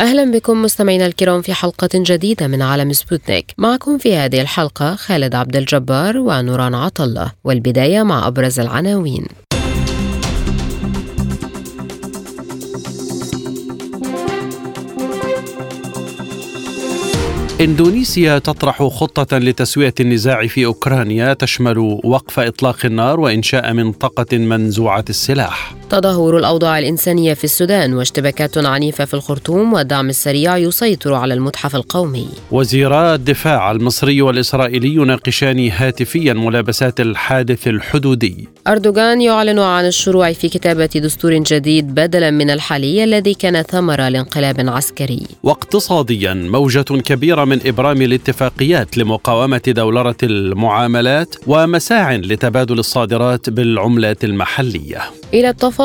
أهلا بكم مستمعينا الكرام في حلقة جديدة من عالم سبوتنيك. معكم في هذه الحلقة خالد عبد الجبار ونوران عطا الله والبداية مع أبرز العناوين. إندونيسيا تطرح خطة لتسوية النزاع في أوكرانيا تشمل وقف إطلاق النار وإنشاء منطقة منزوعة السلاح. تدهور الأوضاع الإنسانية في السودان واشتباكات عنيفة في الخرطوم والدعم السريع يسيطر على المتحف القومي. وزيرا الدفاع المصري والإسرائيلي يناقشان هاتفيا ملابسات الحادث الحدودي. أردوغان يعلن عن الشروع في كتابة دستور جديد بدلا من الحالي الذي كان ثمرة لانقلاب عسكري. واقتصاديا موجة كبيرة من إبرام الاتفاقيات لمقاومة دولرة المعاملات ومساع لتبادل الصادرات بالعملات المحلية. إلى التفاصيل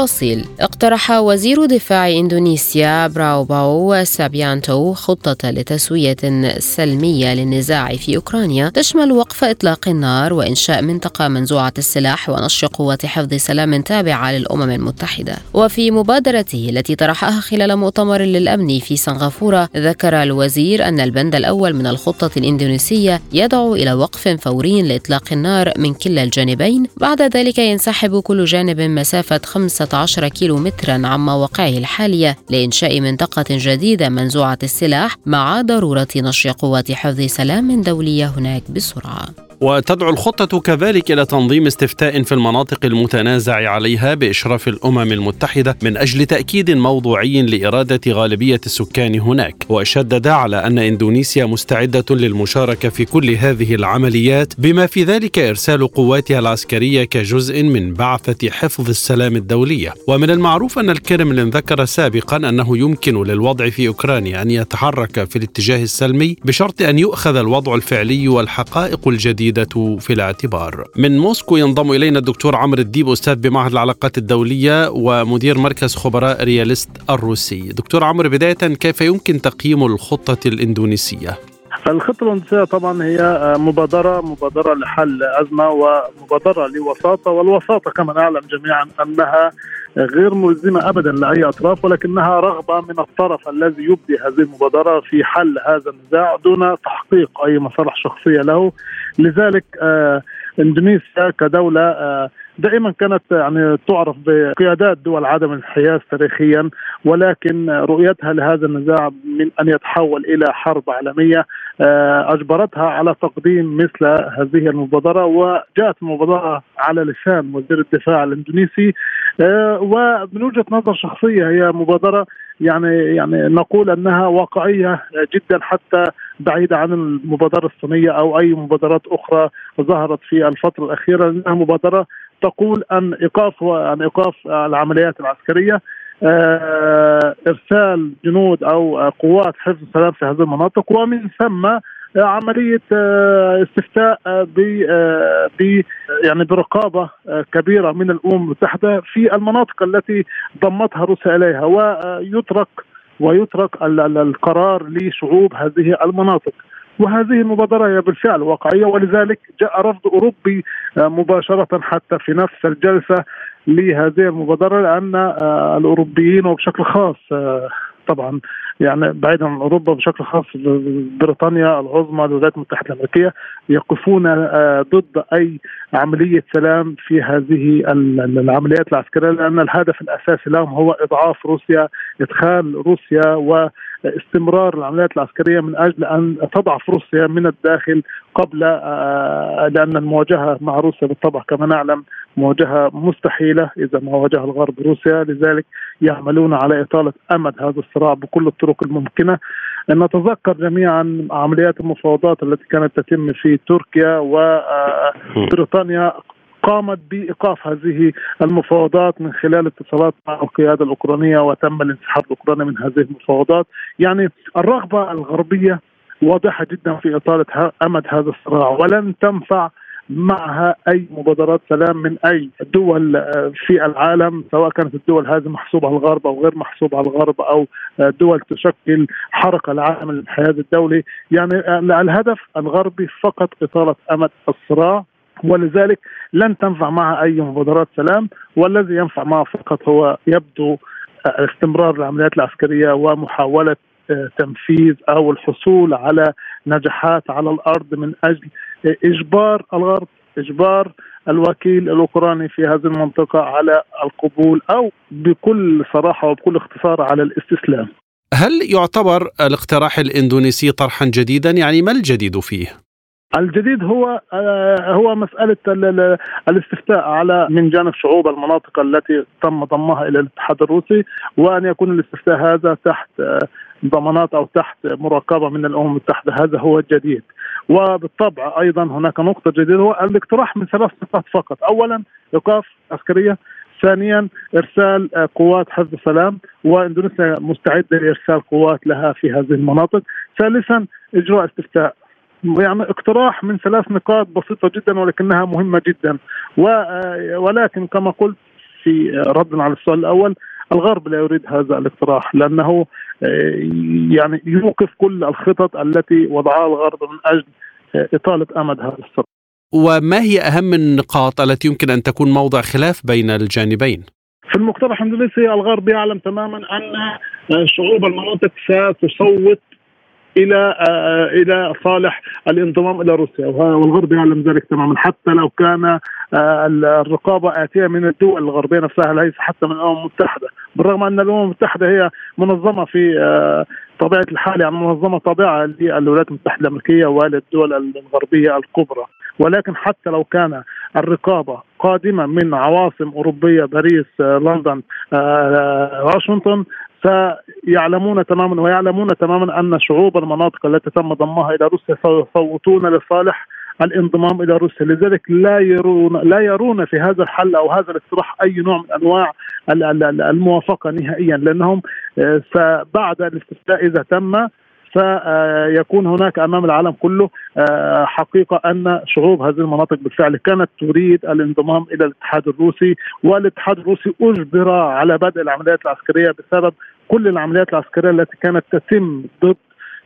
اقترح وزير دفاع إندونيسيا برابوو سوبيانتو خطة لتسوية سلمية للنزاع في أوكرانيا تشمل وقف إطلاق النار وإنشاء منطقة منزوعة السلاح ونشر قوات حفظ سلام تابعة للأمم المتحدة. وفي مبادرته التي طرحها خلال مؤتمر للأمن في سنغافورة ذكر الوزير أن البند الأول من الخطة الإندونيسية يدعو إلى وقف فوري لإطلاق النار من كلا الجانبين. بعد ذلك ينسحب كل جانب مسافة 15 كيلو مترا عن مواقعه الحالية لإنشاء منطقة جديدة منزوعة السلاح مع ضرورة نشر قوات حفظ سلام دولية هناك بسرعة. وتدعو الخطة كذلك إلى تنظيم استفتاء في المناطق المتنازع عليها بإشراف الأمم المتحدة من أجل تأكيد موضوعي لإرادة غالبية السكان هناك. وشدد على أن إندونيسيا مستعدة للمشاركة في كل هذه العمليات بما في ذلك إرسال قواتها العسكرية كجزء من بعثة حفظ السلام الدولية. ومن المعروف أن الكرملين ذكر سابقا أنه يمكن للوضع في أوكرانيا أن يتحرك في الاتجاه السلمي بشرط أن يؤخذ الوضع الفعلي والحقائق الجديدة الجديدة في الاعتبار من موسكو ينضم إلينا الدكتور عمرو الديب أستاذ بمعهد العلاقات الدولية ومدير مركز خبراء رياليست الروسي دكتور عمرو بداية كيف يمكن تقييم الخطة الإندونيسية؟ الخطة الإندونيسية طبعا هي مبادرة مبادرة لحل أزمة ومبادرة لوساطة والوساطة كما نعلم جميعا أنها غير ملزمة أبدا لأي أطراف ولكنها رغبة من الطرف الذي يبدي هذه المبادرة في حل هذا النزاع دون تحقيق أي مصالح شخصية له. لذلك آه إندونيسيا كدولة آه دائما كانت يعني تعرف بقيادات دول عدم الانحياز تاريخيا ولكن رؤيتها لهذا النزاع من أن يتحول إلى حرب عالمية. أجبرتها على تقديم مثل هذه المبادرة وجاءت المبادرة على لسان وزير الدفاع الإندونيسي. ومن وجهة نظر شخصية هي مبادرة يعني يعني نقول أنها واقعية جدا حتى بعيدة عن المبادرة الصينية أو أي مبادرات أخرى ظهرت في الفترة الأخيرة. لأنها مبادرة تقول أن ايقاف عن إيقاف العمليات العسكرية إرسال جنود أو قوات حفظ السلام في هذه المناطق ومن ثم عملية استفتاء ب ب يعني برقابة كبيرة من الأمم المتحدة في المناطق التي ضمتها روسيا إليها ويترك ويترك القرار لشعوب هذه المناطق. وهذه المبادرة هي بالفعل واقعية ولذلك جاء رفض أوروبي مباشرة حتى في نفس الجلسة لهذه المبادرة لأن الأوروبيين وبشكل خاص طبعا يعني بعيدا عن أوروبا بشكل خاص بريطانيا العظمى الولايات المتحدة الأمريكية يقفون ضد أي عملية سلام في هذه العمليات العسكرية لأن الهدف الأساسي لهم هو إضعاف روسيا إدخال روسيا واستمرار العمليات العسكرية من أجل أن تضعف روسيا من الداخل قبل لأن المواجهة مع روسيا بالطبع كما نعلم مواجهة مستحيلة إذا ما واجه الغرب روسيا. لذلك يعملون على إطالة أمد هذا الصراع بكل الطرق الممكنة. نتذكر جميعا عمليات المفاوضات التي كانت تتم في تركيا وبريطانيا قامت بإيقاف هذه المفاوضات من خلال اتصالات مع القيادة الأوكرانية وتم الانسحاب الأوكراني من هذه المفاوضات، يعني الرغبة الغربية واضحة جدا في إطالة أمد هذا الصراع ولن تنفع معها أي مبادرات سلام من أي دول آه، في العالم سواء كانت الدول هذه محسوبة على الغرب أو غير محسوبة على الغرب أو آه، دول تشكل حركة العالم الانحياز الدولي. يعني آه، الهدف الغربي فقط إطالة أمد الصراع. ولذلك لن تنفع معها أي مبادرات سلام والذي ينفع معها فقط هو يبدو استمرار العمليات العسكرية ومحاولة تنفيذ أو الحصول على نجاحات على الأرض من أجل إجبار الغرب إجبار الوكيل الأوكراني في هذه المنطقة على القبول أو بكل صراحة وبكل اختصار على الاستسلام. هل يعتبر الاقتراح الإندونيسي طرحا جديدا؟ يعني ما الجديد فيه؟ الجديد هو آه، هو مسألة الاستفتاء على من جانب شعوب المناطق التي تم ضمها إلى الاتحاد الروسي وأن يكون الاستفتاء هذا تحت آه، ضمانات أو تحت مراقبة من الأمم المتحدة. هذا هو الجديد. وبالطبع أيضا هناك نقطة جديدة هو الاقتراح من ثلاث نقاط فقط. اولا إيقاف عسكرية. ثانيا إرسال آه، قوات حفظ السلام. وإندونيسيا مستعدة لإرسال قوات لها في هذه المناطق. ثالثا إجراء استفتاء. يعني اقتراح من ثلاث نقاط بسيطة جدا ولكنها مهمة جدا آه، ولكن كما قلت في رد على السؤال الأول الغرب لا يريد هذا الاقتراح لأنه آه، يعني يوقف كل الخطط التي وضعها الغرب من أجل آه، إطالة آمد هذا الصراع. وما هي أهم النقاط التي يمكن أن تكون موضع خلاف بين الجانبين؟ في المقترح الإندونيسي الغرب يعلم تماما أن شعوب المناطق ستصوت إلى آه، إلى صالح الانضمام إلى روسيا. والغرب يعلم ذلك تماما. حتى لو كان آه، الرقابة آتية من الدول الغربية نفسها ليس حتى من الأمم المتحدة. بالرغم أن الأمم المتحدة هي منظمة في آه، طبيعة الحال يعني منظمة طابعه للولايات المتحدة الأمريكية وللدول الغربية الكبرى. ولكن حتى لو كان الرقابة قادمة من عواصم أوروبية باريس لندن واشنطن سيعلمون تماما ويعلمون تماما أن شعوب المناطق التي تم ضمها إلى روسيا سيصوتون لصالح الانضمام إلى روسيا. لذلك لا يرون لا يرون في هذا الحل أو هذا الاقتراح أي نوع من أنواع الموافقة نهائيا لأنهم آه، بعد الاستفتاء إذا تم سيكون هناك أمام العالم كله آه، حقيقة أن شعوب هذه المناطق بالفعل كانت تريد الانضمام إلى الاتحاد الروسي والاتحاد الروسي أجبر على بدء العمليات العسكرية بسبب كل العمليات العسكرية التي كانت تتم ضد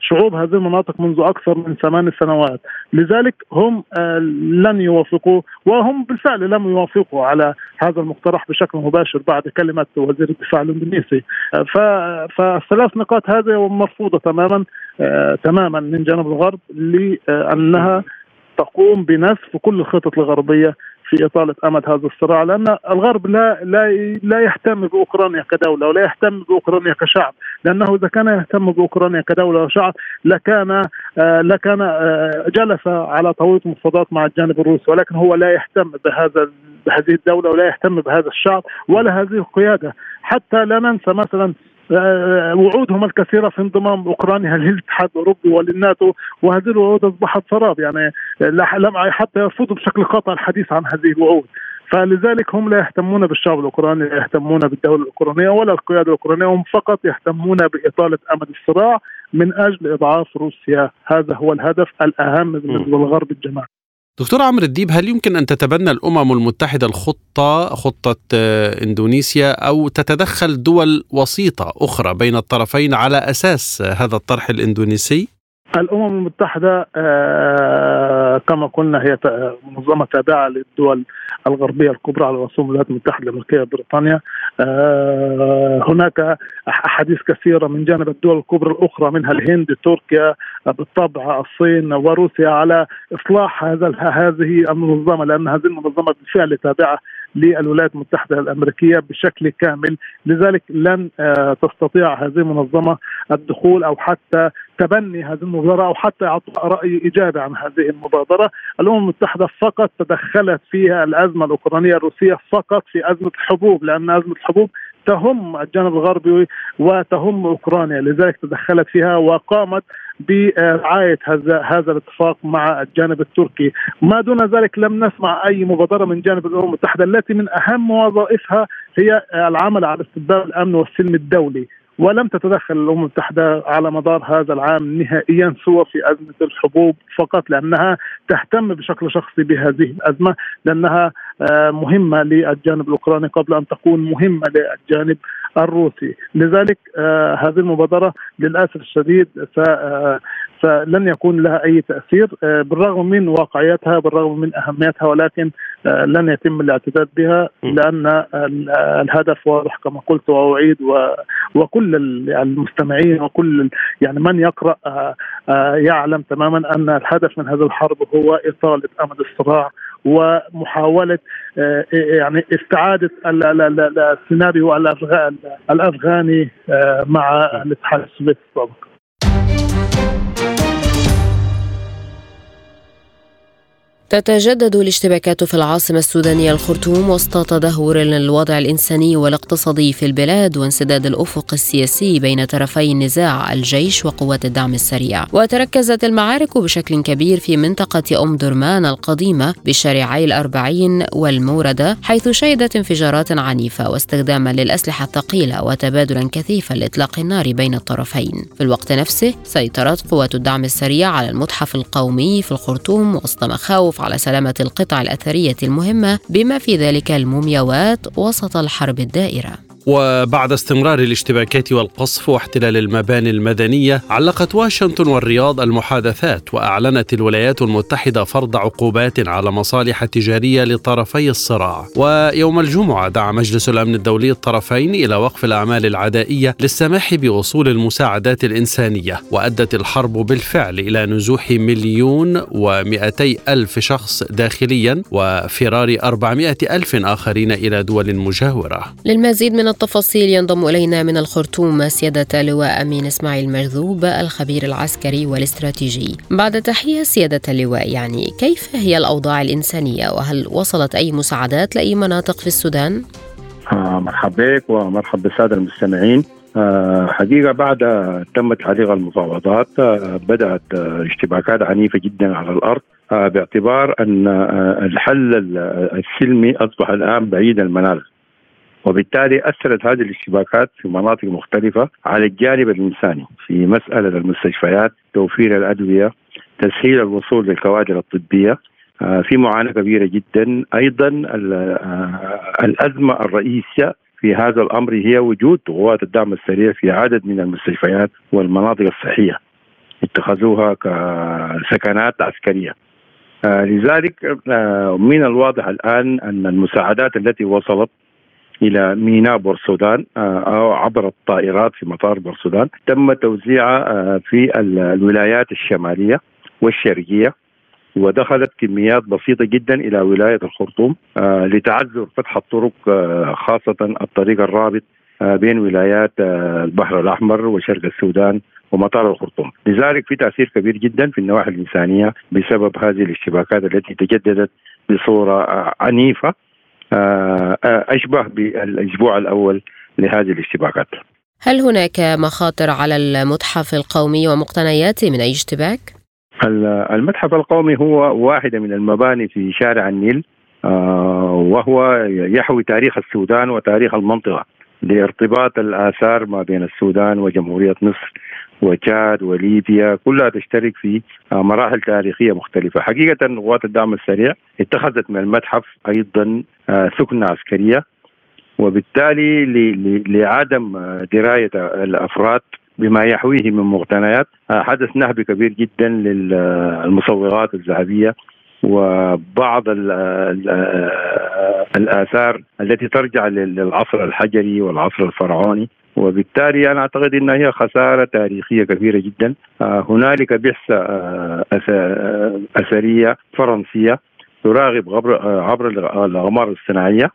شعوب هذه المناطق منذ أكثر من ثمان سنوات، لذلك هم آه، لن يوافقوا وهم بالفعل لم يوافقوا على هذا المقترح بشكل مباشر بعد كلمة وزير الدفاع الاندونيسي، آه، فالثلاث نقاط هذه مرفوضه تماما آه، تماما من جانب الغرب لأنها تقوم بنسف كل الخطط الغربية في اطاله أمد هذا الصراع لأن الغرب لا لا لا يهتم بأوكرانيا كدولة ولا يهتم بأوكرانيا كشعب لأنه إذا كان يهتم بأوكرانيا كدولة وشعب لكان آه، لكان آه، جلس على طاوله مفاوضات مع الجانب الروسي ولكن هو لا يهتم بهذا بهذه الدولة ولا يهتم بهذا الشعب ولا هذه القيادة. حتى لا ننسى مثلا وعودهم الكثيرة في انضمام أوكرانيا. للاتحاد الأوروبي وللناتو وهذه الوعود أصبحت سراب. يعني لم حتى يرفضوا بشكل قاطع الحديث عن هذه الوعود. فلذلك هم لا يهتمون بالشعب الأوكراني لا يهتمون بالدولة الأوكرانية ولا القيادة الأوكرانية. هم فقط يهتمون بإطالة امد الصراع من أجل إضعاف روسيا. هذا هو الهدف الأهم بالنسبة للغرب الجماعي. دكتور عمرو الديب هل يمكن أن تتبنى الأمم المتحدة الخطة خطة آه، إندونيسيا أو تتدخل دول وسيطة أخرى بين الطرفين على أساس هذا الطرح الإندونيسي؟ الأمم المتحدة آه، كما قلنا هي منظمة تابعة للدول الغربية الكبرى على رسوم الولايات المتحدة الأمريكية بريطانيا. آه، هناك أحاديث كثيرة من جانب الدول الكبرى الأخرى منها الهند تركيا بالطبع الصين وروسيا على إصلاح هذا هذه المنظمة لأن هذه المنظمه بالفعل تابعة للولايات المتحدة الأمريكية بشكل كامل، لذلك لن آه، تستطيع هذه المنظمة الدخول أو حتى تبني هذه المبادرة أو حتى إعطاء رأي إيجابي عن هذه المبادرة، الأمم المتحدة فقط تدخلت فيها الأزمة الأوكرانية الروسية فقط في أزمة الحبوب لأن أزمة الحبوب تهم الجانب الغربي وتهم أوكرانيا. لذلك تدخلت فيها وقامت برعاية هذا هذا الاتفاق مع الجانب التركي. ما دون ذلك لم نسمع أي مبادرة من جانب الأمم المتحدة. التي من أهم وظائفها هي العمل على استتباب الأمن والسلم الدولي. ولم تتدخل الأمم المتحدة على مدار هذا العام نهائيا سوى في أزمة الحبوب فقط لأنها تهتم بشكل شخصي بهذه الأزمة لأنها آه، مهمة للجانب الأوكراني قبل أن تكون مهمة للجانب الروسي، لذلك آه، هذه المبادرة للأسف الشديد فلن يكون لها أي تأثير بالرغم من واقعيتها بالرغم من أهميتها ولكن لن يتم الاعتداد بها لأن الهدف واضح كما قلت وأعيد وكل المستمعين وكل يعني من يقرأ يعلم تماما أن الهدف من هذه الحرب هو اطاله امد الصراع ومحاولة يعني استعادة السيناريو الأفغاني مع الاتحاد السوفيتي السابق. تتجدد الاشتباكات في العاصمة السودانية الخرطوم وسط تدهور الوضع الإنساني والاقتصادي في البلاد وانسداد الأفق السياسي بين طرفي النزاع الجيش وقوات الدعم السريع. وتركزت المعارك بشكل كبير في منطقة أم درمان القديمة بشارعي الأربعين والموردة حيث شهدت انفجارات عنيفة واستخداما للأسلحة الثقيلة وتبادلا كثيفا لإطلاق النار بين الطرفين. في الوقت نفسه سيطرت قوات الدعم السريع على المتحف القومي في الخرطوم وسط مخاوف على سلامة القطع الأثرية المهمة بما في ذلك المومياوات وسط الحرب الدائرة. وبعد استمرار الاشتباكات والقصف واحتلال المباني المدنية علقت واشنطن والرياض المحادثات وأعلنت الولايات المتحدة فرض عقوبات على مصالح تجارية لطرفي الصراع. ويوم الجمعة دعا مجلس الأمن الدولي الطرفين إلى وقف الأعمال العدائية للسماح بوصول المساعدات الإنسانية وأدت الحرب بالفعل إلى نزوح مليون ومئتي ألف شخص داخليا وفرار أربعمائة ألف آخرين إلى دول مجاورة. للمزيد من التفاصيل ينضم إلينا من الخرطوم سيادة اللواء أمين إسماعيل مرذوب الخبير العسكري والاستراتيجي. بعد تحية سيادة اللواء يعني كيف هي الأوضاع الإنسانية؟ وهل وصلت أي مساعدات لأي مناطق في السودان؟ آه مرحبا بك ومرحبا بالسادة المستمعين. آه حقيقة بعد تم تعليق المفاوضات آه بدأت آه اشتباكات عنيفة جدا على الأرض آه باعتبار أن آه الحل السلمي أصبح الآن بعيد المنال. وبالتالي أثرت هذه الاشتباكات في مناطق مختلفة على الجانب الإنساني في مسألة المستشفيات توفير الأدوية تسهيل الوصول للكوادر الطبية في معاناة كبيرة جدا. أيضا الأزمة الرئيسية في هذا الأمر هي وجود قوات الدعم السريع في عدد من المستشفيات والمناطق الصحية اتخذوها كسكنات عسكرية. لذلك من الواضح الآن أن المساعدات التي وصلت إلى ميناء بورسودان أو عبر الطائرات في مطار بورسودان تم توزيعها في الولايات الشمالية والشرقية ودخلت كميات بسيطة جدا إلى ولاية الخرطوم لتعذر فتح الطرق خاصة الطريق الرابط بين ولايات البحر الأحمر وشرق السودان ومطار الخرطوم. لذلك في تأثير كبير جدا في النواحي الإنسانية بسبب هذه الاشتباكات التي تجددت بصورة عنيفة. أشبه بالأسبوع الأول لهذه الاشتباكات. هل هناك مخاطر على المتحف القومي ومقتنياته من أي اشتباك؟ المتحف القومي هو واحدة من المباني في شارع النيل وهو يحوي تاريخ السودان وتاريخ المنطقة لارتباط الآثار ما بين السودان وجمهورية مصر وتشاد وليبيا كلها تشترك في مراحل تاريخية مختلفة، حقيقة قوات الدعم السريع اتخذت من المتحف أيضا سكنة عسكرية وبالتالي لعدم دراية الأفراد بما يحويه من مقتنيات. حدث نهب كبير جدا للمصوغات الذهبية وبعض الآثار التي ترجع للعصر الحجري والعصر الفرعوني. وبالتالي أنا أعتقد إنها هي خسارة تاريخية كبيرة جدا. هنالك بعثه أثرية فرنسية تراقب عبر الأقمار الصناعية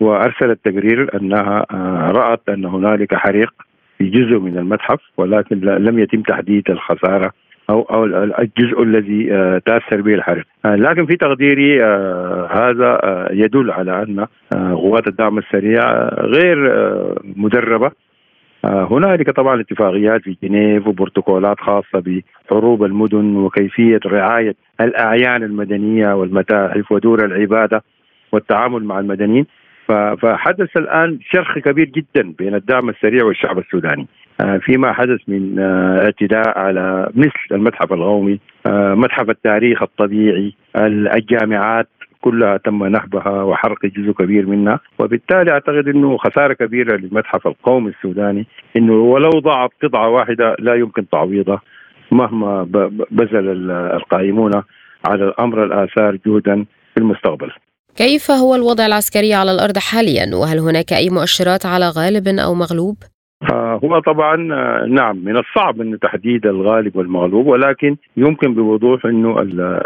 وأرسلت تقرير أنها رأت أن هنالك حريق في جزء من المتحف ولكن لم يتم تحديد الخسارة أو أو الجزء الذي تأثر به الحريق، لكن في تقديري هذا يدل على أن قوات الدعم السريع غير مدربة هنالك طبعا اتفاقيات في جنيف وبروتوكولات خاصة بحروب المدن وكيفية رعاية الأعيان المدنية والمتاحف ودور العبادة والتعامل مع المدنيين. فحدث الآن شرخ كبير جدا بين الدعم السريع والشعب السوداني. آه، فيما حدث من آه، اعتداء على مثل المتحف القومي آه، متحف التاريخ الطبيعي الجامعات كلها تم نهبها وحرق جزء كبير منها وبالتالي أعتقد إنه خسارة كبيرة للمتحف القومي السوداني إنه ولو ضاعت قطعة واحدة لا يمكن تعويضها مهما بذل القائمون على الأمر الآثار جهدا في المستقبل. كيف هو الوضع العسكري على الأرض حاليا وهل هناك أي مؤشرات على غالب أو مغلوب؟ آه، هو طبعا آه، نعم من الصعب انه تحديد الغالب والمغلوب ولكن يمكن بوضوح إنه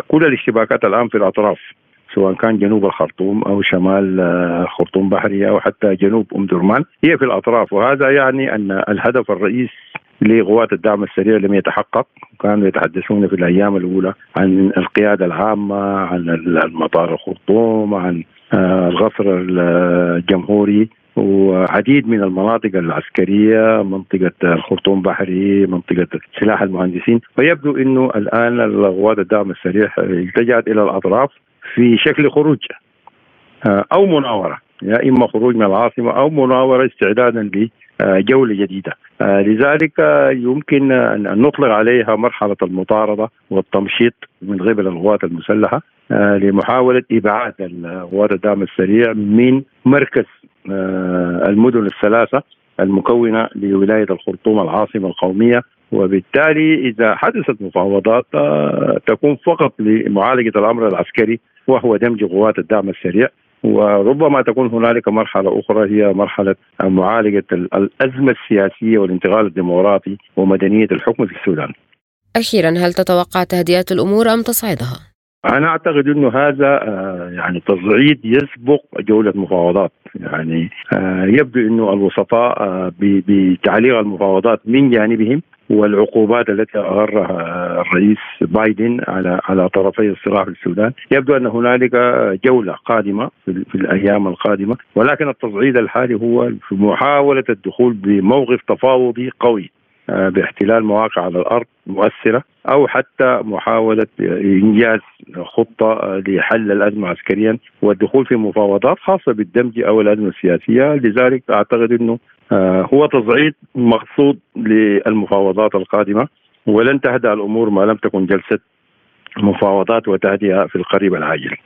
كل الاشتباكات الآن في الأطراف سواء كان جنوب الخرطوم أو شمال آه، خرطوم بحرية أو حتى جنوب أم درمان. هي في الأطراف. وهذا يعني أن الهدف الرئيس لقوات الدعم السريع لم يتحقق. كانوا يتحدثون في الأيام الأولى عن القيادة العامة عن المطار الخرطوم عن الغفر الجمهوري. وعديد من المناطق العسكرية منطقة الخرطوم بحري منطقة سلاح المهندسين. ويبدو إنه الآن قوات الدعم السريع التجأت إلى الأطراف. في شكل خروج. آه، أو مناورة. يا إما خروج من العاصمة أو مناورة استعدادا لجولة جديدة. آه، لذلك يمكن ان نطلق عليها مرحلة المطاردة والتمشيط من قبل القوات المسلحة آه، لمحاولة إبعاد قوات الدعم السريع من مركز المدن الثلاثة المكونة لولاية الخرطوم العاصمة القومية. وبالتالي إذا حدثت مفاوضات تكون فقط لمعالجة الأمر العسكري وهو دمج قوات الدعم السريع وربما تكون هنالك مرحلة أخرى هي مرحلة معالجة الأزمة السياسية والانتقال الديمقراطي ومدنية الحكم في السودان. أخيرا هل تتوقع تهدئة الأمور أم تصعيدها؟ أنا أعتقد إنه هذا آه، يعني تصعيد يسبق جولة مفاوضات يعني آه، يبدو إنه الوسطاء آه، بتعليق المفاوضات من جانبهم والعقوبات التي اغرها الرئيس بايدن على على طرفي الصراع في السودان. يبدو أن هنالك جولة قادمة في الأيام القادمة ولكن التصعيد الحالي هو في محاولة الدخول بموقف تفاوضي قوي باحتلال مواقع على الأرض مؤثرة أو حتى محاولة إنجاز خطة لحل الأزمة عسكريا والدخول في مفاوضات خاصة بالدمج أو الأزمة السياسية. لذلك أعتقد أنه آه، هو تصعيد مقصود للمفاوضات القادمة ولن تهدأ الأمور ما لم تكن جلسة مفاوضات وتهدئة في القريب العاجل.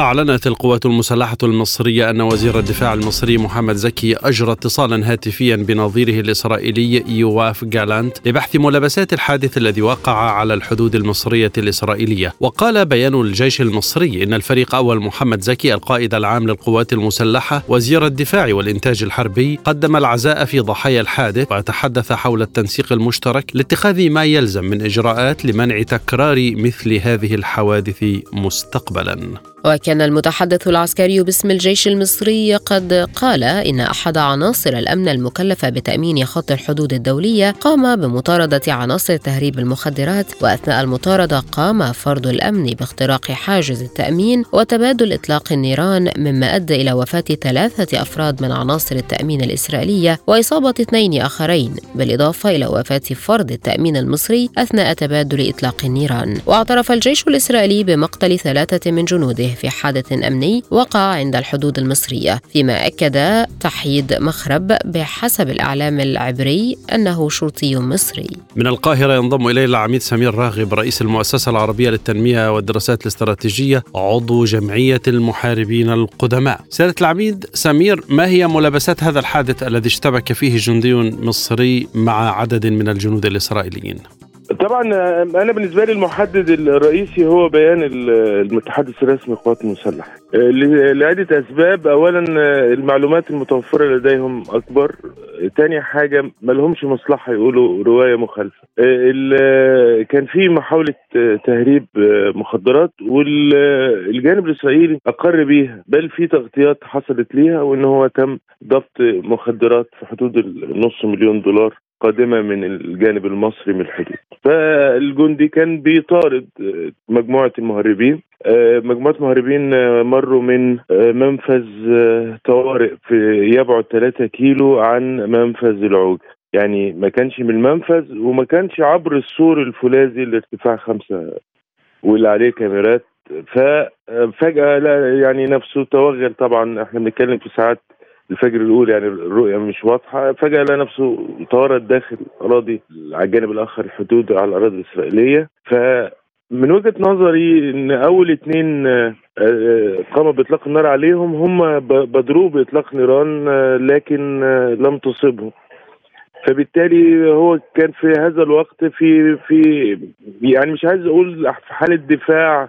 أعلنت القوات المسلحة المصرية أن وزير الدفاع المصري محمد زكي أجرى اتصالا هاتفيا بنظيره الإسرائيلي يواف جالانت لبحث ملابسات الحادث الذي وقع على الحدود المصرية الإسرائيلية. وقال بيان الجيش المصري إن الفريق أول محمد زكي القائد العام للقوات المسلحة وزير الدفاع والإنتاج الحربي قدم العزاء في ضحايا الحادث وتحدث حول التنسيق المشترك لاتخاذ ما يلزم من إجراءات لمنع تكرار مثل هذه الحوادث مستقبلا. وكان المتحدث العسكري باسم الجيش المصري قد قال إن أحد عناصر الأمن المكلفة بتأمين خط الحدود الدولية قام بمطاردة عناصر تهريب المخدرات وأثناء المطاردة قام فرد الأمن باختراق حاجز التأمين وتبادل إطلاق النيران مما أدى إلى وفاة ثلاثة أفراد من عناصر التأمين الإسرائيلية وإصابة اثنين آخرين بالإضافة إلى وفاة فرد التأمين المصري أثناء تبادل إطلاق النيران. واعترف الجيش الإسرائيلي بمقتل ثلاثة من جنوده. في حادث أمني وقع عند الحدود المصرية فيما أكد تحييد مخرب بحسب الإعلام العبري أنه شرطي مصري. من القاهرة ينضم إلينا العميد سمير راغب رئيس المؤسسة العربية للتنمية والدراسات الاستراتيجية عضو جمعية المحاربين القدماء. سيادة العميد سمير ما هي ملابسات هذا الحادث الذي اشتبك فيه جندي مصري مع عدد من الجنود الإسرائيليين؟ طبعا أنا بالنسبة لي المحدد الرئيسي هو بيان المتحدث الرسمي للقوات المسلحة. لعدة أسباب. اولا المعلومات المتوفرة لديهم أكبر. تاني حاجة ما لهمش مصلحة يقولوا رواية مخالفة. كان في محاولة تهريب مخدرات والجانب الإسرائيلي أقر بيها. بل في تغطيات حصلت ليها وإن هو تم ضبط مخدرات في حدود النص مليون دولار. قادمة من الجانب المصري من الحدود. فالجندي كان بيطارد مجموعة المهربين. مجموعة مهربين مروا من منفذ طوارئ في يبعد 3 كيلو عن منفذ العوج يعني ما كانش من المنفذ وما كانش عبر السور الفولاذي لارتفاع خمسة واللي عليه كاميرات. لا يعني نفسه توغل. طبعا إحنا بنتكلم في ساعات الفجر الأولى يعني الرؤية مش واضحة فجأة لقى نفسه تورط داخل اراضي على الجانب الآخر الحدود على الأراضي الإسرائيلية. ف من وجهة نظري إن أول اتنين آه، آه، قام بإطلاق النار عليهم هم بدروا بإطلاق نيران آه، لكن لم تصبهم فبالتالي هو كان في هذا الوقت في في يعني مش عايز أقول في حالة دفاع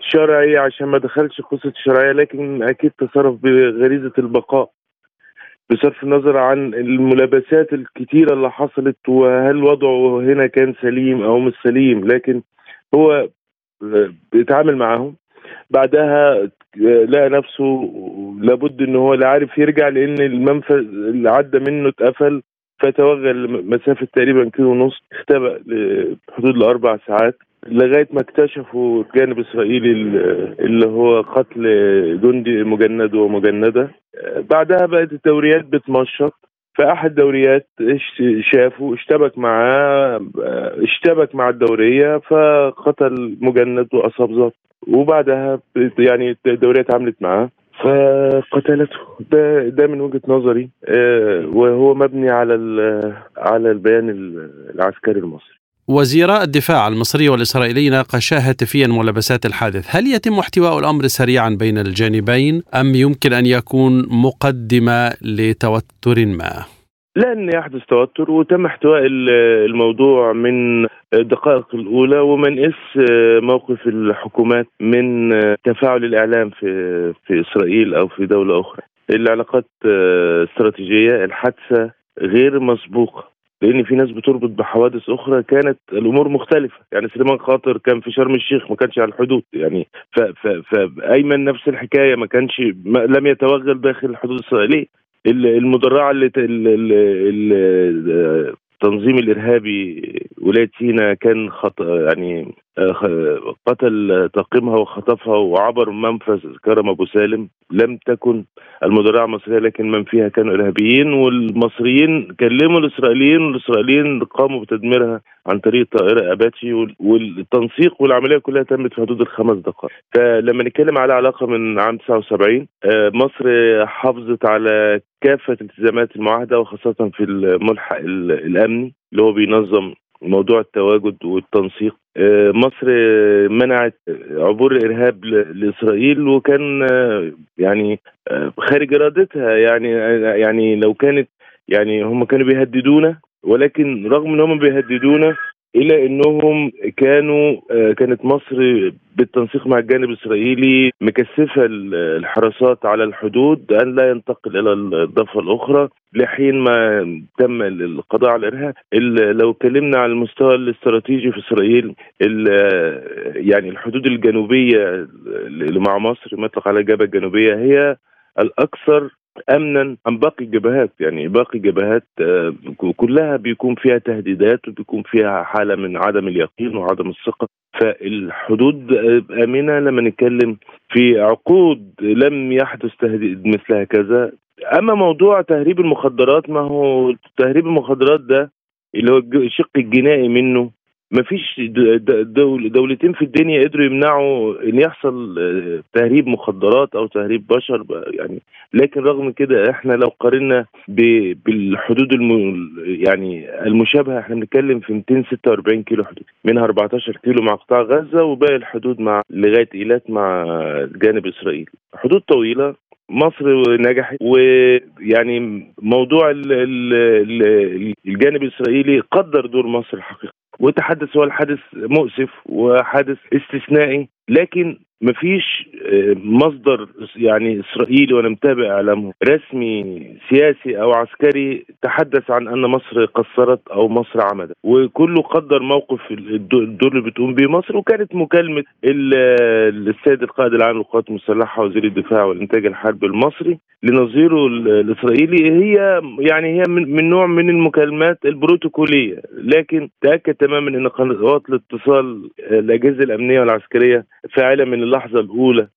شرعي عشان ما دخلش قصة الشرعية لكن أكيد تصرف بغريزة البقاء. بصرف النظر عن الملابسات الكتيرة اللي حصلت وهل وضعه هنا كان سليم أو مش سليم لكن هو بيتعامل معاهم. بعدها لقى نفسه لابد إن هو لا عارف يرجع لأن المنفذ اللي عدى منه اتقفل فتوغل مسافة تقريبا كيلو ونص اختبأ لحدود الاربع ساعات لغاية ما اكتشفوا الجانب الاسرائيلي اللي هو قتل جندي مجند ومجندة. بعدها بقت الدوريات بتمشط. في أحد الدوريات شافه اشتبك معاه اشتبك مع الدورية فقتل مجند واصاب ظابط وبعدها يعني الدوريات عملت معاه. فقتلته. ده ده من وجهة نظري. آه، وهو مبني على على البيان العسكري المصري. وزيراء الدفاع المصري والإسرائيلي ناقشا هاتفيا ملابسات الحادث. هل يتم احتواء الأمر سريعا بين الجانبين أم يمكن أن يكون مقدمة لتوتر ما؟ لن يحدث توتر وتم احتواء الموضوع من الدقائق الأولى وما نقيس موقف الحكومات من تفاعل الإعلام في في إسرائيل أو في دولة أخرى. العلاقات استراتيجية الحادثة غير مسبوقة. لأن في ناس بتربط بحوادث أخرى كانت الأمور مختلفة. يعني سليمان خاطر كان في شرم الشيخ ما كانش على الحدود. يعني فأيمن نفس الحكاية ما كانش ما لم يتوغل داخل الحدود الإسرائيلية. المدرعه اللي, التنظيم الإرهابي ولاية سينا كان خط يعني آه، قتل طاقمها وخطفها وعبر منفذ كرم أبو سالم. لم تكن المدرعه مصريه لكن من فيها كانوا إرهابيين والمصريين كلموا الإسرائيليين والإسرائيليين قاموا بتدميرها عن طريق طائرة أباتشي والتنسيق والعملية كلها تمت في حدود الخمس دقائق. فلما نتكلم على علاقة من عام 79 آه، مصر حافظت على كافة التزامات المعاهدة وخاصة في الملحق الأمني اللي هو بينظم موضوع التواجد والتنسيق. آه، مصر منعت عبور الإرهاب لإسرائيل وكان آه، يعني آه، خارج إرادتها. يعني يعني لو كانت يعني هم كانوا بيهددونا ولكن رغم إن هم بيهددونا إلى إنهم كانوا آه، كانت مصر بالتنسيق مع الجانب الإسرائيلي مكثفة الحراسات على الحدود أن لا ينتقل إلى الضفة الأخرى لحين ما تم القضاء على الإرهاب. لو اتكلمنا على المستوى الاستراتيجي في إسرائيل يعني الحدود الجنوبية اللي مع مصر مطلق على الجبهه الجنوبية هي الأكثر امنا عن باقي الجبهات. يعني باقي الجبهات آه، كلها بيكون فيها تهديدات وبيكون فيها حالة من عدم اليقين وعدم الثقة. فالحدود آمنة. لما نتكلم في عقود لم يحدث تهديد مثل هكذا أما موضوع تهريب المخدرات ما هو تهريب المخدرات ده اللي هو الشق الجنائي منه ما فيش دول دولتين في الدنيا قدروا يمنعوا إن يحصل آه، تهريب مخدرات أو تهريب بشر يعني لكن رغم كده إحنا لو قارنا بالحدود الم يعني المشابهة إحنا بنتكلم في 246 كيلو حدود منها 14 كيلو مع قطاع غزة وباقي الحدود مع لغاية إيلات مع الجانب الاسرائيلي حدود طويلة مصر نجحت ويعني موضوع الجانب الإسرائيلي قدر دور مصر الحقيقي. وتحدث هو الحادث مؤسف وحادث استثنائي. لكن مفيش آه، مصدر يعني إسرائيلي وأنا متابع إعلامه رسمي سياسي أو عسكري تحدث عن أن مصر قصرت أو مصر عمدت. وكله قدر موقف الدور اللي بتقوم به مصر وكانت مكالمة السيد القائد العام للقوات المسلحة وزير الدفاع والإنتاج الحربي المصري لنظيره الإسرائيلي. هي يعني هي من نوع من المكالمات البروتوكولية لكن تأكد تماما إن قنوات الاتصال الأجهزة الأمنية والعسكرية فاعله من اللحظة الأولى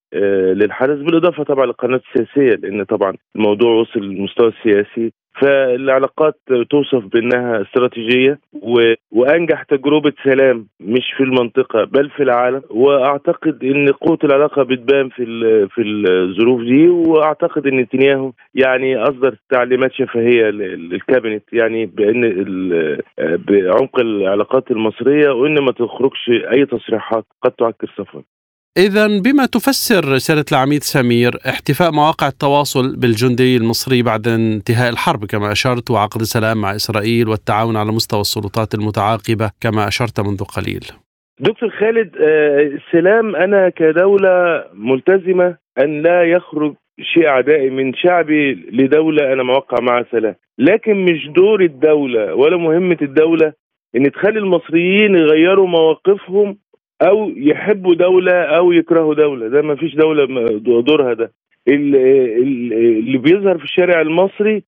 للحدث بالإضافة طبعا للقناه السياسية لأن طبعا الموضوع وصل للمستوى السياسي. فالعلاقات توصف بأنها استراتيجية و... وأنجح تجربة سلام مش في المنطقة بل في العالم. وأعتقد إن قوة العلاقة بتبان في ال... في الظروف دي. وأعتقد إن نتنياهو يعني أصدر تعليمات شفهية للكابينت يعني بأن ال... بعمق العلاقات المصرية وان ما تخرجش أي تصريحات قد تعكر صفوة. إذا بما تفسر رسالة العميد سمير احتفاء مواقع التواصل بالجندي المصري بعد انتهاء الحرب كما أشرت وعقد السلام مع إسرائيل والتعاون على مستوى السلطات المتعاقبة كما أشرت منذ قليل. دكتور خالد السلام أنا كدولة ملتزمة أن لا يخرج شيء عدائي من شعبي لدولة أنا موقع معها سلام. لكن مش دور الدولة ولا مهمة الدولة إن تخلي المصريين يغيروا مواقفهم أو يحبوا دولة أو يكرهوا دولة. ده ما فيش دولة دورها ده. اللي بيظهر في الشارع المصري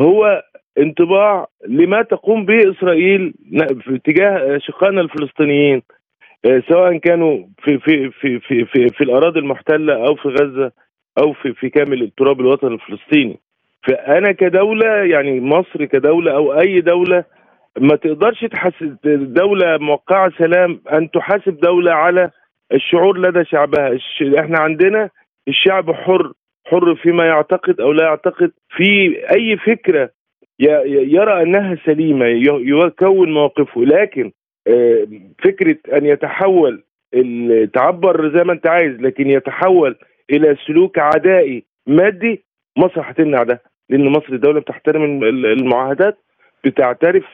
هو انطباع لما تقوم به إسرائيل في اتجاه شقائنا الفلسطينيين سواء كانوا في في في في في, في الأراضي المحتلة أو في غزة أو في في كامل التراب الوطني الفلسطيني. فأنا كدولة يعني مصر كدولة أو أي دولة ما تقدرش تحاسب دولة موقعة سلام أن تحاسب دولة على الشعور لدى شعبها. إحنا عندنا الشعب حر حر فيما يعتقد أو لا يعتقد. في أي فكرة يرى أنها سليمة يكون موقفه. لكن فكرة أن يتحول تعبر زي ما أنت عايز لكن يتحول إلى سلوك عدائي مادي مصر هتمنع ده. لأن مصر دولة بتحترم المعاهدات. بتعترف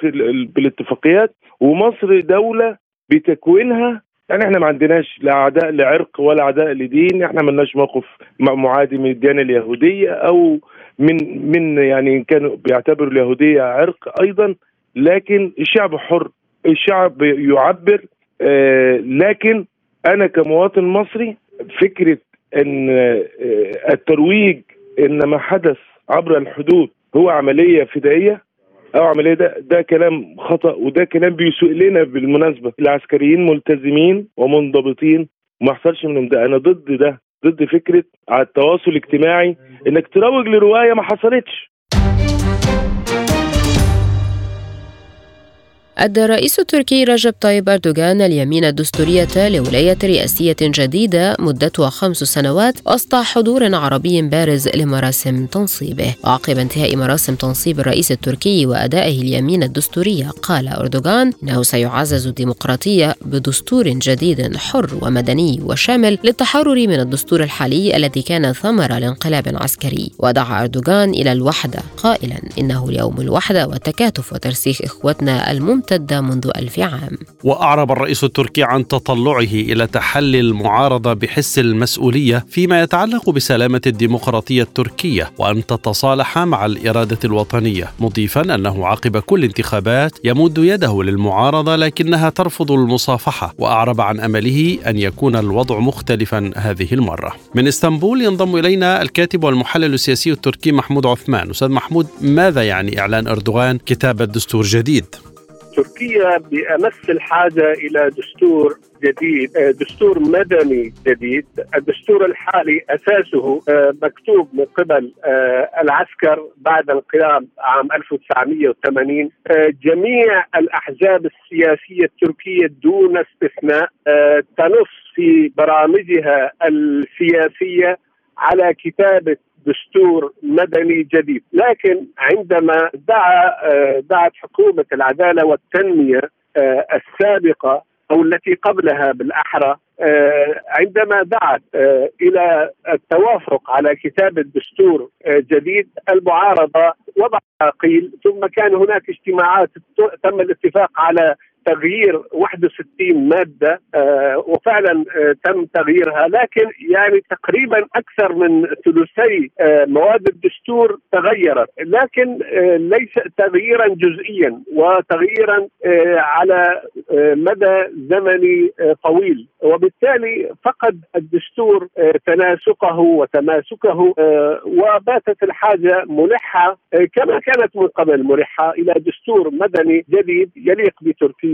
بالاتفاقيات ومصر دولة بتكوينها. يعني إحنا ما عندناش لا عداء لعرق ولا عداء لدين إحنا ما لناش موقف معادي من الديانة اليهودية أو من من يعني كانوا بيعتبروا اليهودية عرق أيضا. لكن الشعب حر الشعب يعبر آه لكن أنا كمواطن مصري فكرة إن آه الترويج ان ما حدث عبر الحدود هو عملية فدائية. أو عمليه ده ده كلام خطأ وده كلام بيسوء لنا بالمناسبة. العسكريين ملتزمين ومنضبطين وما يحصلش منهم ده. أنا ضد ده ضد فكرة على التواصل الاجتماعي إنك تروج لرواية ما حصلتش. أدى الرئيس التركي رجب طيب أردوغان اليمين الدستورية لولاية رئاسية جديدة مدتها خمس سنوات وسط حضور عربي بارز لمراسم تنصيبه. وعقب انتهاء مراسم تنصيب الرئيس التركي وأدائه اليمين الدستورية قال أردوغان إنه سيعزز الديمقراطية بدستور جديد حر ومدني وشامل للتحرر من الدستور الحالي الذي كان ثمرة لانقلاب عسكري. ودعا أردوغان إلى الوحدة. قائلا إنه اليوم الوحدة والتكاتف وترسيخ إخوتنا الممتد ممتدة منذ ألف عام. وأعرب الرئيس التركي عن تطلعه إلى تحلي المعارضة بحس المسؤولية فيما يتعلق بسلامة الديمقراطية التركية وأن تتصالح مع الإرادة الوطنية مضيفا أنه عقب كل انتخابات يمد يده للمعارضة لكنها ترفض المصافحة. وأعرب عن أمله أن يكون الوضع مختلفا هذه المرة. من إسطنبول ينضم إلينا الكاتب والمحلل السياسي التركي محمود عثمان. أستاذ محمود ماذا يعني إعلان أردوغان كتابة دستور جديد؟ تركيا بأمس الحاجة إلى دستور جديد دستور مدني جديد. الدستور الحالي أساسه مكتوب من قبل العسكر بعد انقلاب عام 1980 جميع الأحزاب السياسية التركية دون استثناء تنص في برامجها السياسية على كتابة دستور مدني جديد. لكن عندما دعا دعت حكومة العدالة والتنمية السابقة أو التي قبلها بالأحرى عندما دعت إلى التوافق على كتابة دستور جديد المعارضة وضع قيل ثم كان هناك اجتماعات تم الاتفاق على تغيير 61 مادة آه وفعلا آه تم تغييرها. لكن يعني تقريبا أكثر من ثلثي آه مواد الدستور تغيرت. لكن ليس تغييرا جزئيا وتغييرا على مدى زمني طويل. وبالتالي فقد الدستور تناسقه وتماسكه وباتت الحاجة ملحة كما كانت من قبل ملحة إلى دستور مدني جديد يليق بتركيا.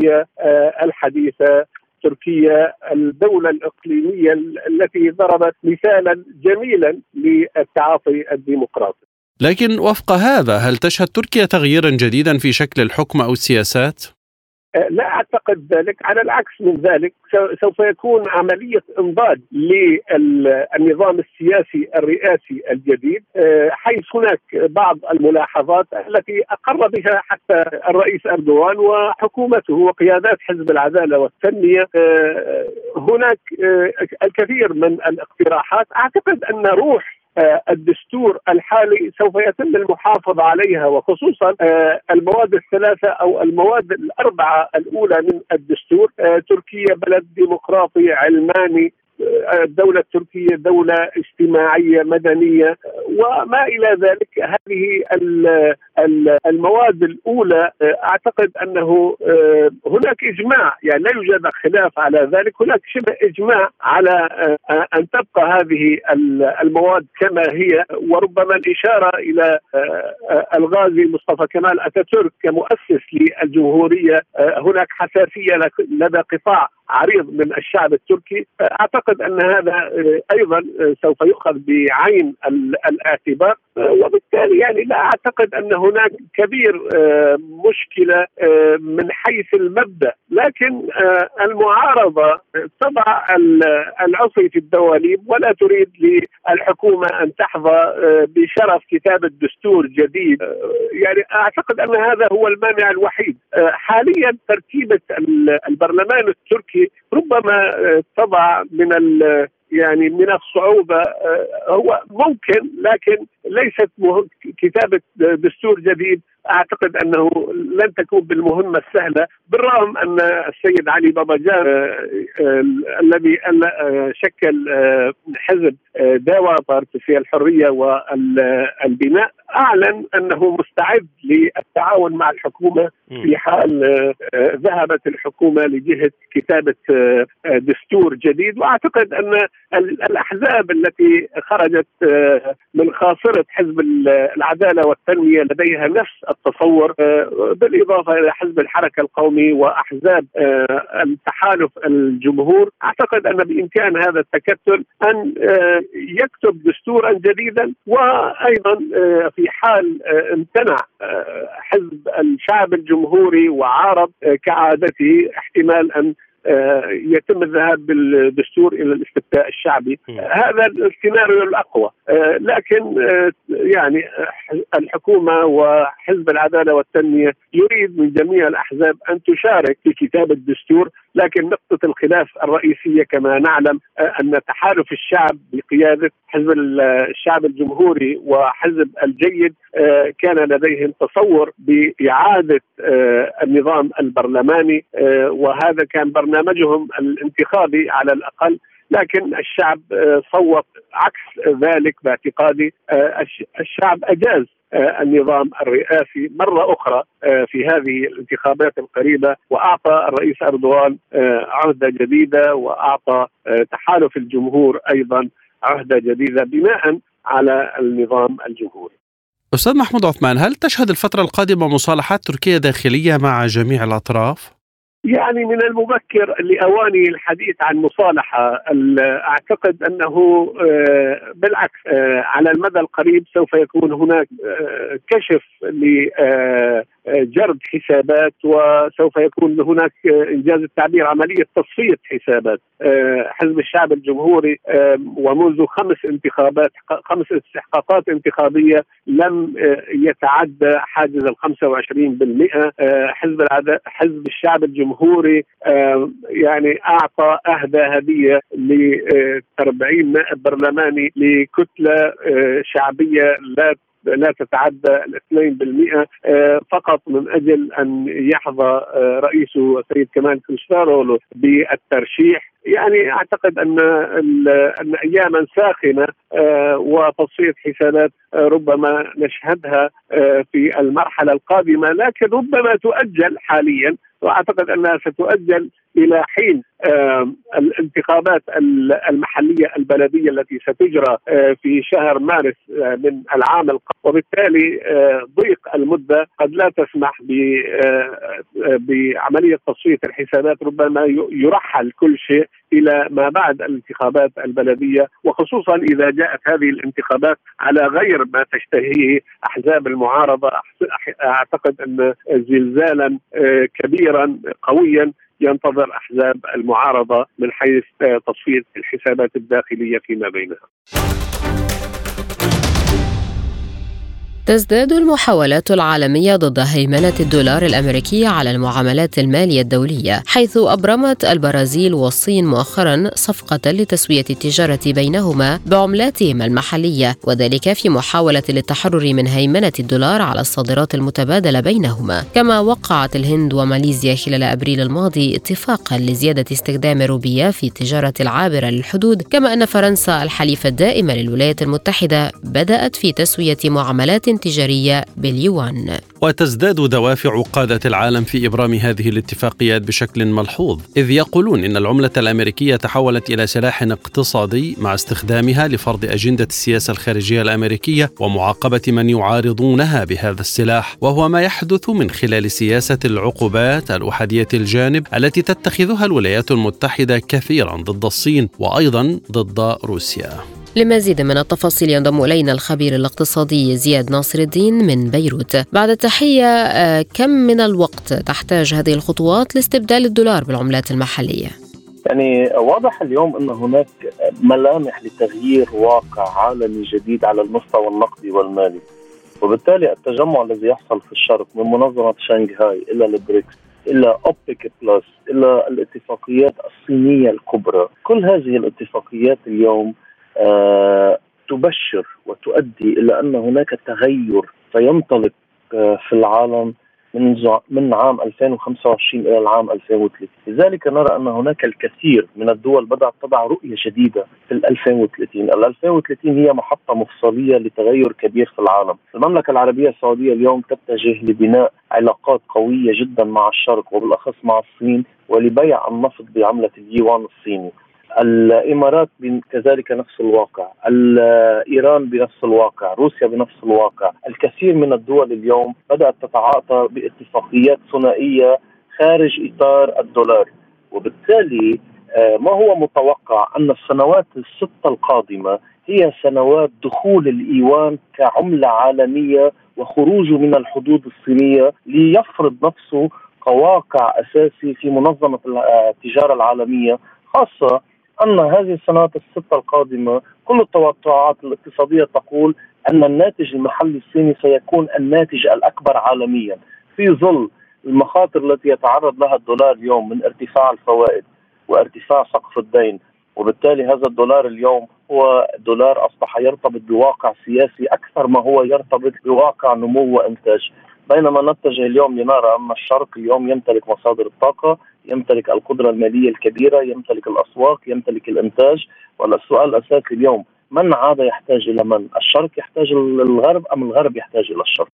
الحديثة تركيا الدولة الإقليمية التي ضربت مثالا جميلا للتعاطي الديمقراطي لكن وفق هذا هل تشهد تركيا تغييرا جديدا في شكل الحكم أو السياسات؟ أه، لا أعتقد ذلك على العكس من ذلك سوف يكون عملية انضاج للنظام السياسي الرئاسي الجديد أه، حيث هناك بعض الملاحظات التي أقر بها حتى الرئيس أردوغان وحكومته وقيادات حزب العدالة والتنمية. أه، هناك الكثير من الاقتراحات. أعتقد أن روح الدستور الحالي سوف يتم المحافظة عليها وخصوصا آه، المواد الثلاثة أو المواد الأربعة الأولى من الدستور آه، تركيا بلد ديمقراطي علماني الدولة التركية دولة اجتماعية مدنية. وما إلى ذلك هذه المواد الأولى أعتقد أنه آه، هناك إجماع. يعني لا يوجد خلاف على ذلك. هناك شبه إجماع على آه، أن تبقى هذه المواد كما هي. وربما الإشارة إلى آه، الغازي مصطفى كمال أتاتورك كمؤسس للجمهورية هناك حساسية لدى قطاع عريض من الشعب التركي أعتقد أن هذا أيضا سوف يؤخذ بعين الاعتبار وبالتالي يعني لا أعتقد أن هناك كبير مشكلة من حيث المبدأ. لكن المعارضة تضع العصي في الدواليب ولا تريد للحكومة أن تحظى بشرف كتابه دستور جديد. يعني أعتقد أن هذا هو المانع الوحيد. حاليا تركيبة البرلمان التركي ربما آه، تضع من يعني من الصعوبة آه، هو ممكن لكن ليست كتابة دستور جديد. أعتقد أنه لن تكون بالمهمة السهلة بالرغم أن السيد علي باباجان آه، الذي شكل حزب داوا بارتي في الحرية والبناء أعلن أنه مستعد للتعاون مع الحكومة في حال ذهبت الحكومة لجهة كتابة دستور جديد. وأعتقد أن الأحزاب التي خرجت آه، من خاصرة حزب العدالة والتنمية لديها نفس التصور آه، بالإضافة إلى حزب الحركة القومي وأحزاب آه، التحالف الجمهور أعتقد أن بإمكان هذا التكتل أن يكتب دستورا جديدا وأيضا في حال امتنع حزب الشعب الجمهوري وعارض كعادته احتمال أن آه، يتم الذهاب بالدستور إلى الاستفتاء الشعبي. هذا السيناريو الأقوى. آه، لكن آه، يعني الحكومة وحزب العدالة والتنمية يريد من جميع الأحزاب أن تشارك في كتابة الدستور لكن نقطة الخلاف الرئيسية كما نعلم أن تحالف الشعب بقيادة حزب الشعب الجمهوري وحزب الجيد كان لديهم تصور بإعادة النظام البرلماني وهذا كان برنامج برنامجهم الانتخابي على الأقل. لكن الشعب آه، صوت عكس ذلك باعتقادي آه، الشعب أجاز آه، النظام الرئاسي مرة أخرى في هذه الانتخابات القريبة وأعطى الرئيس أردوغان عهدة جديدة وأعطى تحالف الجمهور أيضا. عهدة جديدة بناء على النظام الجمهوري أستاذ محمود عثمان هل تشهد الفترة القادمة مصالحات تركية داخلية مع جميع الأطراف؟ يعني من المبكر لأواني الحديث عن مصالحة أعتقد أنه آه، بالعكس آه، على المدى القريب سوف يكون هناك آه، كشف لجرد حسابات وسوف يكون هناك إنجاز التعبير عملية تصفية حسابات. حزب الشعب الجمهوري ومنذ خمس انتخابات خمس استحقاقات انتخابية لم يتعدى حاجز ال 25% حزب حزب الشعب الجمهوري يعني أعطى أهدى هدية ل 40 نائب برلماني لكتلة آه، شعبية لا لا تتعدى الاثنين بالمئة آه، فقط من أجل أن يحظى آه، رئيسه السيد كمال كلشتارولو بالترشيح. يعني أعتقد أن أن اياما ساخنة وتصفية حسابات ربما نشهدها في المرحلة القادمة لكن ربما تؤجل حاليا. وأعتقد أنها ستؤجل إلى حين الانتخابات المحلية البلدية التي ستجرى آه، في شهر مارس آه، من العام القادم. وبالتالي آه، ضيق المدة قد لا تسمح بعملية تصفية الحسابات ربما يرحل كل شيء إلى ما بعد الانتخابات البلدية. وخصوصا إذا جاءت هذه الانتخابات على غير ما تشتهيه أحزاب المعارضة. أعتقد أن زلزالا كبيرا قويا ينتظر أحزاب المعارضة من حيث تصفية الحسابات الداخلية فيما بينها. تزداد المحاولات العالمية ضد هيمنة الدولار الأمريكي على المعاملات المالية الدولية حيث أبرمت البرازيل والصين مؤخرا صفقة لتسوية التجارة بينهما بعملاتهما المحلية وذلك في محاولة للتحرر من هيمنة الدولار على الصادرات المتبادلة بينهما. كما وقعت الهند وماليزيا خلال أبريل الماضي اتفاقا لزيادة استخدام الروبية في التجارة العابرة للحدود كما أن فرنسا الحليفة الدائمة للولايات المتحدة بدأت في تسوية معاملات تجارية باليوان. وتزداد دوافع قادة العالم في إبرام هذه الاتفاقيات بشكل ملحوظ إذ يقولون إن العملة الأمريكية تحولت إلى سلاح اقتصادي مع استخدامها لفرض أجندة السياسة الخارجية الأمريكية ومعاقبة من يعارضونها بهذا السلاح وهو ما يحدث من خلال سياسة العقوبات الأحادية الجانب التي تتخذها الولايات المتحدة كثيرا ضد الصين وأيضا ضد روسيا. لمزيد من التفاصيل ينضم إلينا الخبير الاقتصادي زياد ناصر الدين من بيروت. بعد التحيه آه، كم من الوقت تحتاج هذه الخطوات لاستبدال الدولار بالعملات المحلية؟ يعني واضح اليوم أن هناك ملامح لتغيير واقع عالمي جديد على المستوى النقدي والمالي. وبالتالي التجمع الذي يحصل في الشرق من منظمة شنغهاي إلى البريكس إلى أوبك بلس إلى الاتفاقيات الصينية الكبرى، كل هذه الاتفاقيات اليوم تبشر وتؤدي إلى أن هناك تغير سينطلق آه، في العالم من من عام 2025 إلى العام 2030 لذلك نرى أن هناك الكثير من الدول بدأت تضع رؤية جديده في ال 2030 ال 2030 هي محطة مفصلية لتغير كبير في العالم. المملكة العربية السعودية اليوم تتجه لبناء علاقات قوية جدا مع الشرق وبالأخص مع الصين ولبيع النفط بعملة اليوان الصيني. الإمارات كذلك نفس الواقع إيران بنفس الواقع روسيا بنفس الواقع. الكثير من الدول اليوم بدأت تتعاطى باتفاقيات ثنائية خارج إطار الدولار. وبالتالي آه، ما هو متوقع؟ أن السنوات الستة القادمة هي سنوات دخول الإيوان كعملة عالمية وخروجه من الحدود الصينية ليفرض نفسه كواقع أساسي في منظمة التجارة العالمية خاصة أن هذه السنوات الستة القادمة كل التوقعات الاقتصادية تقول أن الناتج المحلي الصيني سيكون الناتج الأكبر عالميا. في ظل المخاطر التي يتعرض لها الدولار اليوم من ارتفاع الفوائد وارتفاع سقف الدين وبالتالي هذا الدولار اليوم هو دولار أصبح يرتبط بواقع سياسي أكثر ما هو يرتبط بواقع نمو وإنتاج. بينما نتجه اليوم لنرى أن الشرق اليوم يمتلك مصادر الطاقة يمتلك القدرة المالية الكبيرة يمتلك الأسواق يمتلك الإنتاج. والسؤال الأساسي اليوم من عاد يحتاج إلى من؟ الشرق يحتاج للغرب أم الغرب يحتاج إلى الشرق؟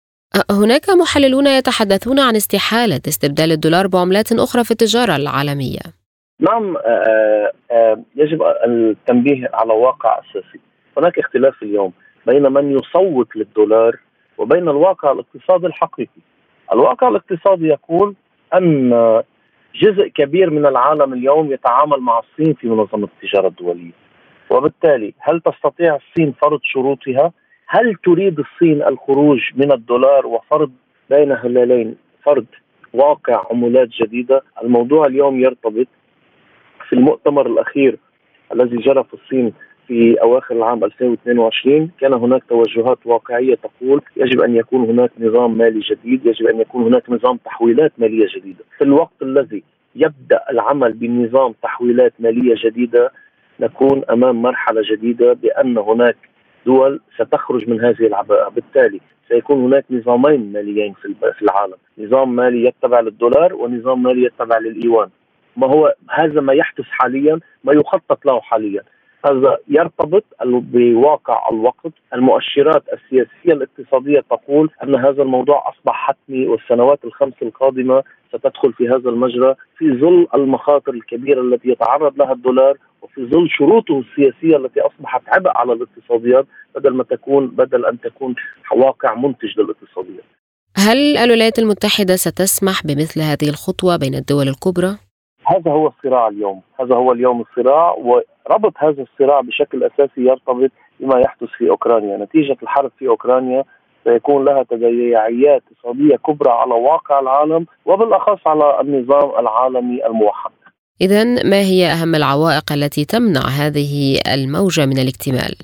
هناك محللون يتحدثون عن استحالة استبدال الدولار بعملات أخرى في التجارة العالمية. نعم يجب التنبيه على واقع أساسي. هناك اختلاف اليوم بين من يصوت للدولار وبين الواقع الاقتصادي الحقيقي. الواقع الاقتصادي يقول أن جزء كبير من العالم اليوم يتعامل مع الصين في منظمة التجارة الدولية وبالتالي هل تستطيع الصين فرض شروطها؟ هل تريد الصين الخروج من الدولار وفرض بين هلالين فرض واقع عملات جديدة؟ الموضوع اليوم يرتبط في المؤتمر الأخير الذي جرى في الصين في أواخر العام 2022 كان هناك توجهات واقعية تقول يجب أن يكون هناك نظام مالي جديد، يجب أن يكون هناك نظام تحويلات مالية جديدة، في الوقت الذي يبدأ العمل بنظام تحويلات مالية جديدة نكون أمام مرحلة جديدة بأن هناك دول ستخرج من هذه العباءة، بالتالي سيكون هناك نظامين ماليين في العالم، نظام مالي يتبع للدولار ونظام مالي يتبع للإيوان. ما هو هذا ما يحدث حاليا ما يخطط له حاليا. هذا يرتبط بواقع الوقت المؤشرات السياسية الاقتصادية تقول أن هذا الموضوع أصبح حتمي والسنوات الخمس القادمة ستدخل في هذا المجرى في ظل المخاطر الكبيرة التي يتعرض لها الدولار وفي ظل شروطه السياسية التي أصبحت عبء على الاقتصاديات بدل ما تكون بدل أن تكون واقع منتج للاقتصاديات هل الولايات المتحدة ستسمح بمثل هذه الخطوة بين الدول الكبرى؟ هذا هو الصراع اليوم. هذا هو اليوم الصراع وربط هذا الصراع بشكل أساسي يرتبط بما يحدث في أوكرانيا. نتيجة الحرب في أوكرانيا سيكون لها تداعيات اقتصادية كبرى على واقع العالم وبالأخص على النظام العالمي الموحد. إذا ما هي أهم العوائق التي تمنع هذه الموجة من الاكتمال؟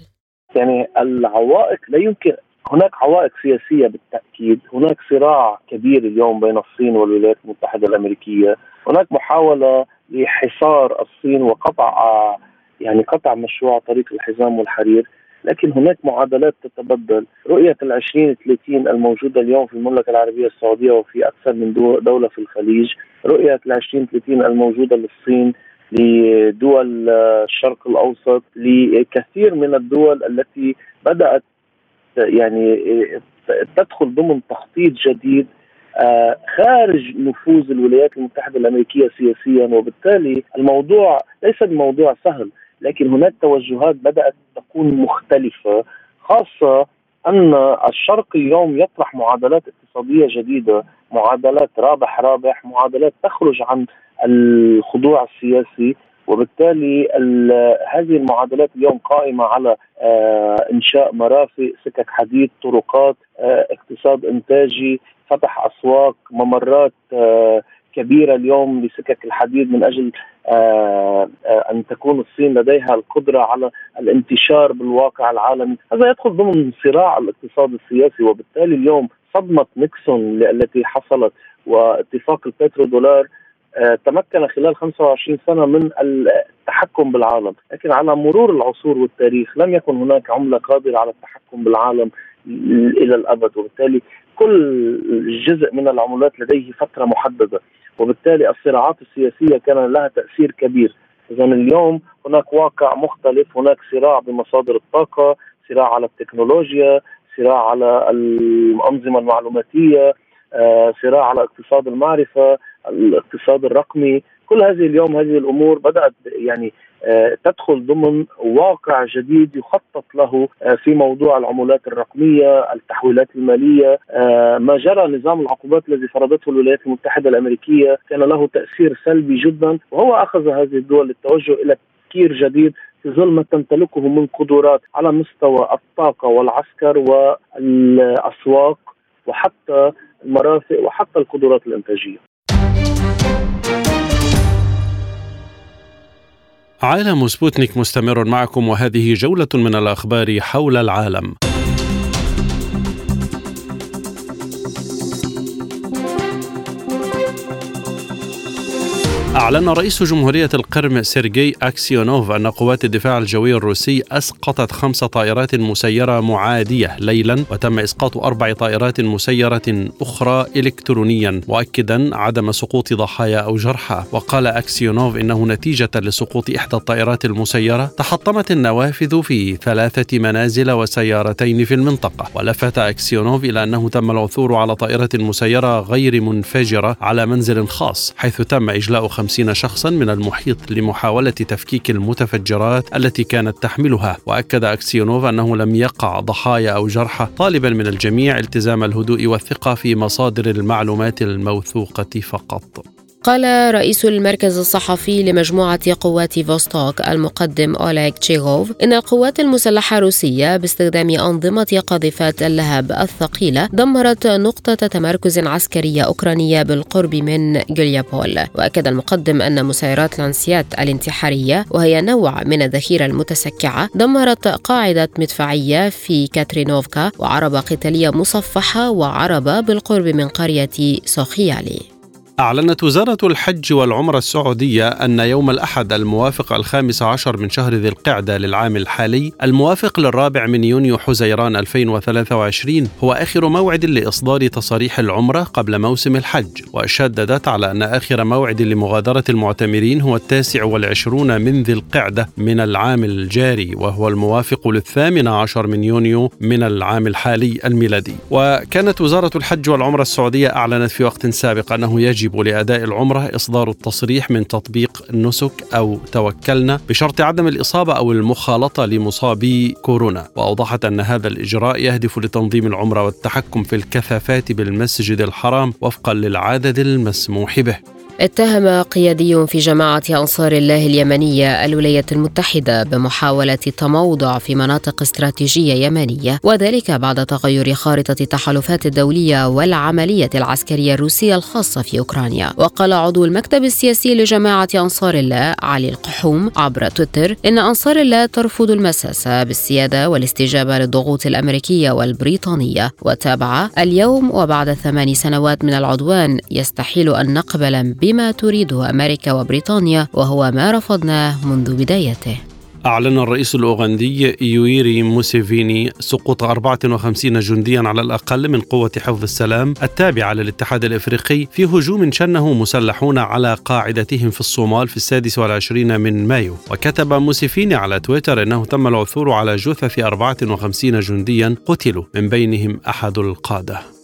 يعني العوائق لا يمكن. هناك عوائق سياسية بالتأكيد. هناك صراع كبير اليوم بين الصين والولايات المتحدة الأمريكية. هناك محاولة لحصار الصين وقطع يعني قطع مشروع طريق الحزام والحرير لكن هناك معادلات تتبدل. رؤية العشرين ثلاثين الموجودة اليوم في المملكة العربية السعودية وفي أكثر من دولة في الخليج رؤية العشرين ثلاثين الموجودة للصين لدول الشرق الأوسط لكثير من الدول التي بدأت يعني تدخل ضمن تخطيط جديد خارج نفوذ الولايات المتحدة الأمريكية سياسيا وبالتالي الموضوع ليس بموضوع سهل لكن هناك توجهات بدأت تكون مختلفة خاصة أن الشرق اليوم يطرح معادلات اقتصادية جديدة معادلات رابح رابح معادلات تخرج عن الخضوع السياسي. وبالتالي هذه المعادلات اليوم قائمة على آه، إنشاء مرافق، سكك حديد، طرقات، آه، اقتصاد إنتاجي، فتح أسواق، ممرات آه، كبيرة اليوم لسكك الحديد من أجل أن تكون الصين لديها القدرة على الانتشار بالواقع العالمي، هذا يدخل ضمن صراع الاقتصاد السياسي وبالتالي اليوم صدمة نيكسون التي حصلت واتفاق البترو دولار تمكن خلال 25 سنة من التحكم بالعالم، لكن على مرور العصور والتاريخ لم يكن هناك عملة قادرة على التحكم بالعالم إلى الأبد. وبالتالي كل جزء من العملات لديه فترة محددة. وبالتالي الصراعات السياسية كان لها تأثير كبير. إذا اليوم هناك واقع مختلف. هناك صراع بمصادر الطاقة صراع على التكنولوجيا صراع على الأنظمة المعلوماتية آه، صراع على اقتصاد المعرفة الاقتصاد الرقمي كل هذه اليوم هذه الأمور بدأت يعني آه، تدخل ضمن واقع جديد يخطط له آه، في موضوع العملات الرقمية، التحويلات المالية، ما جرى نظام العقوبات الذي فرضته الولايات المتحدة الأمريكية كان له تأثير سلبي جدا وهو أخذ هذه الدول للتوجه إلى تفكير جديد في ظل ما تمتلكه من قدرات على مستوى الطاقة والعسكر والأسواق وحتى المرافق وحتى القدرات الإنتاجية. عالم سبوتنيك مستمر معكم وهذه جولة من الأخبار حول العالم. أعلن رئيس جمهورية القرم سيرجي أكسيونوف أن قوات الدفاع الجوي الروسي أسقطت خمس طائرات مسيرة معادية ليلا وتم إسقاط أربع طائرات مسيرة أخرى إلكترونيا مؤكدا عدم سقوط ضحايا أو جرحى. وقال أكسيونوف إنه نتيجة لسقوط إحدى الطائرات المسيرة تحطمت النوافذ في ثلاثة منازل وسيارتين في المنطقة. ولفت أكسيونوف إلى أنه تم العثور على طائرة مسيرة غير منفجرة على منزل خاص حيث تم إجلاء خمس وخمسين شخصا من المحيط لمحاولة تفكيك المتفجرات التي كانت تحملها. وأكد أكسيونوف أنه لم يقع ضحايا أو جرحى. طالبا من الجميع التزام الهدوء والثقة في مصادر المعلومات الموثوقة فقط. قال رئيس المركز الصحفي لمجموعة قوات فوستوك المقدم أوليغ تشيخوف إن القوات المسلحة الروسية باستخدام أنظمة قاذفات اللهب الثقيلة دمرت نقطة تمركز عسكرية أوكرانية بالقرب من جوليابول وأكد المقدم أن مسيرات لانسيت الانتحارية وهي نوع من الذخيرة المتسكعة دمرت قاعدة مدفعية في كاترينوفكا وعربة قتالية مصفحة وعربة بالقرب من قرية سوخيالي. أعلنت وزارة الحج والعمرة السعودية أن يوم الأحد الموافق الخامس عشر من شهر ذي القعدة للعام الحالي الموافق للرابع من يونيو حزيران 2023 هو آخر موعد لإصدار تصاريح العمرة قبل موسم الحج. وشددت على أن آخر موعد لمغادرة المعتمرين هو التاسع والعشرون من ذي القعدة من العام الجاري وهو الموافق للثامن عشر من يونيو من العام الحالي الميلادي. وكانت وزارة الحج والعمرة السعودية أعلنت في وقت سابق أنه يجب يجب لأداء العمرة إصدار التصريح من تطبيق نسك أو توكلنا بشرط عدم الإصابة أو المخالطة لمصابي كورونا. وأوضحت أن هذا الإجراء يهدف لتنظيم العمرة والتحكم في الكثافات بالمسجد الحرام وفقا للعدد المسموح به. اتهم قيادي في جماعة أنصار الله اليمنية الولايات المتحدة بمحاولة تموضع في مناطق استراتيجية يمنية وذلك بعد تغير خارطة التحالفات الدولية والعملية العسكرية الروسية الخاصة في أوكرانيا. وقال عضو المكتب السياسي لجماعة أنصار الله علي القحوم عبر تويتر إن أنصار الله ترفض المساس بالسيادة والاستجابة للضغوط الأمريكية والبريطانية. وتابع اليوم وبعد ثمان سنوات من العدوان يستحيل أن نقبل بما تريده أمريكا وبريطانيا وهو ما رفضناه منذ بدايته. أعلن الرئيس الأوغندي يويري موسيفيني سقوط 54 جنديا على الأقل من قوة حفظ السلام التابعة للاتحاد الإفريقي في هجوم شنه مسلحون على قاعدتهم في الصومال في السادس والعشرين من مايو. وكتب موسيفيني على تويتر أنه تم العثور على جثث 54 جنديا قتلوا من بينهم أحد القادة.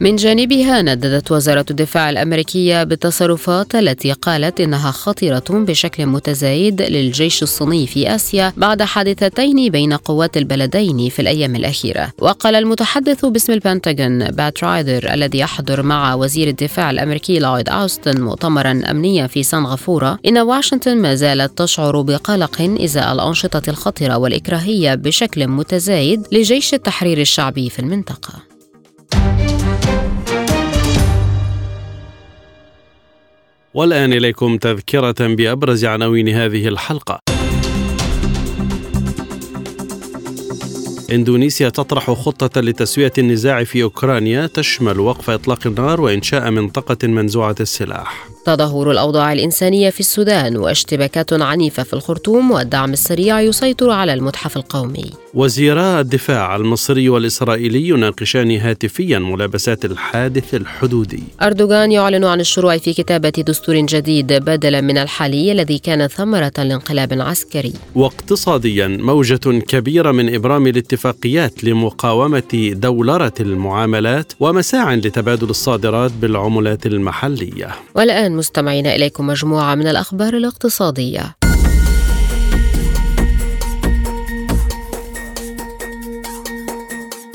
من جانبها نددت وزارة الدفاع الأمريكية بالتصرفات التي قالت إنها خطيرة بشكل متزايد للجيش الصيني في آسيا بعد حادثتين بين قوات البلدين في الأيام الأخيرة. وقال المتحدث باسم البنتاغون بات رايدر الذي يحضر مع وزير الدفاع الأمريكي لويد أوستن مؤتمرا أمنيا في سنغافورة إن واشنطن ما زالت تشعر بقلق إزاء الأنشطة الخطرة والإكراهية بشكل متزايد لجيش التحرير الشعبي في المنطقة. والآن إليكم تذكرة بأبرز عناوين هذه الحلقة. إندونيسيا تطرح خطة لتسوية النزاع في أوكرانيا تشمل وقف إطلاق النار وإنشاء منطقة منزوعة السلاح. تدهور الأوضاع الإنسانية في السودان واشتباكات عنيفة في الخرطوم والدعم السريع يسيطر على المتحف القومي. وزيرا الدفاع المصري والإسرائيلي يناقشان هاتفيا ملابسات الحادث الحدودي. أردوغان يعلن عن الشروع في كتابة دستور جديد بدلا من الحالي الذي كان ثمرة لانقلاب عسكري. واقتصاديا موجة كبيرة من إبرام الاتفاقيات لمقاومة دولرة المعاملات ومساع لتبادل الصادرات بالعملات المحلية. والآن الآن مستمعين إليكم مجموعة من الأخبار الاقتصادية.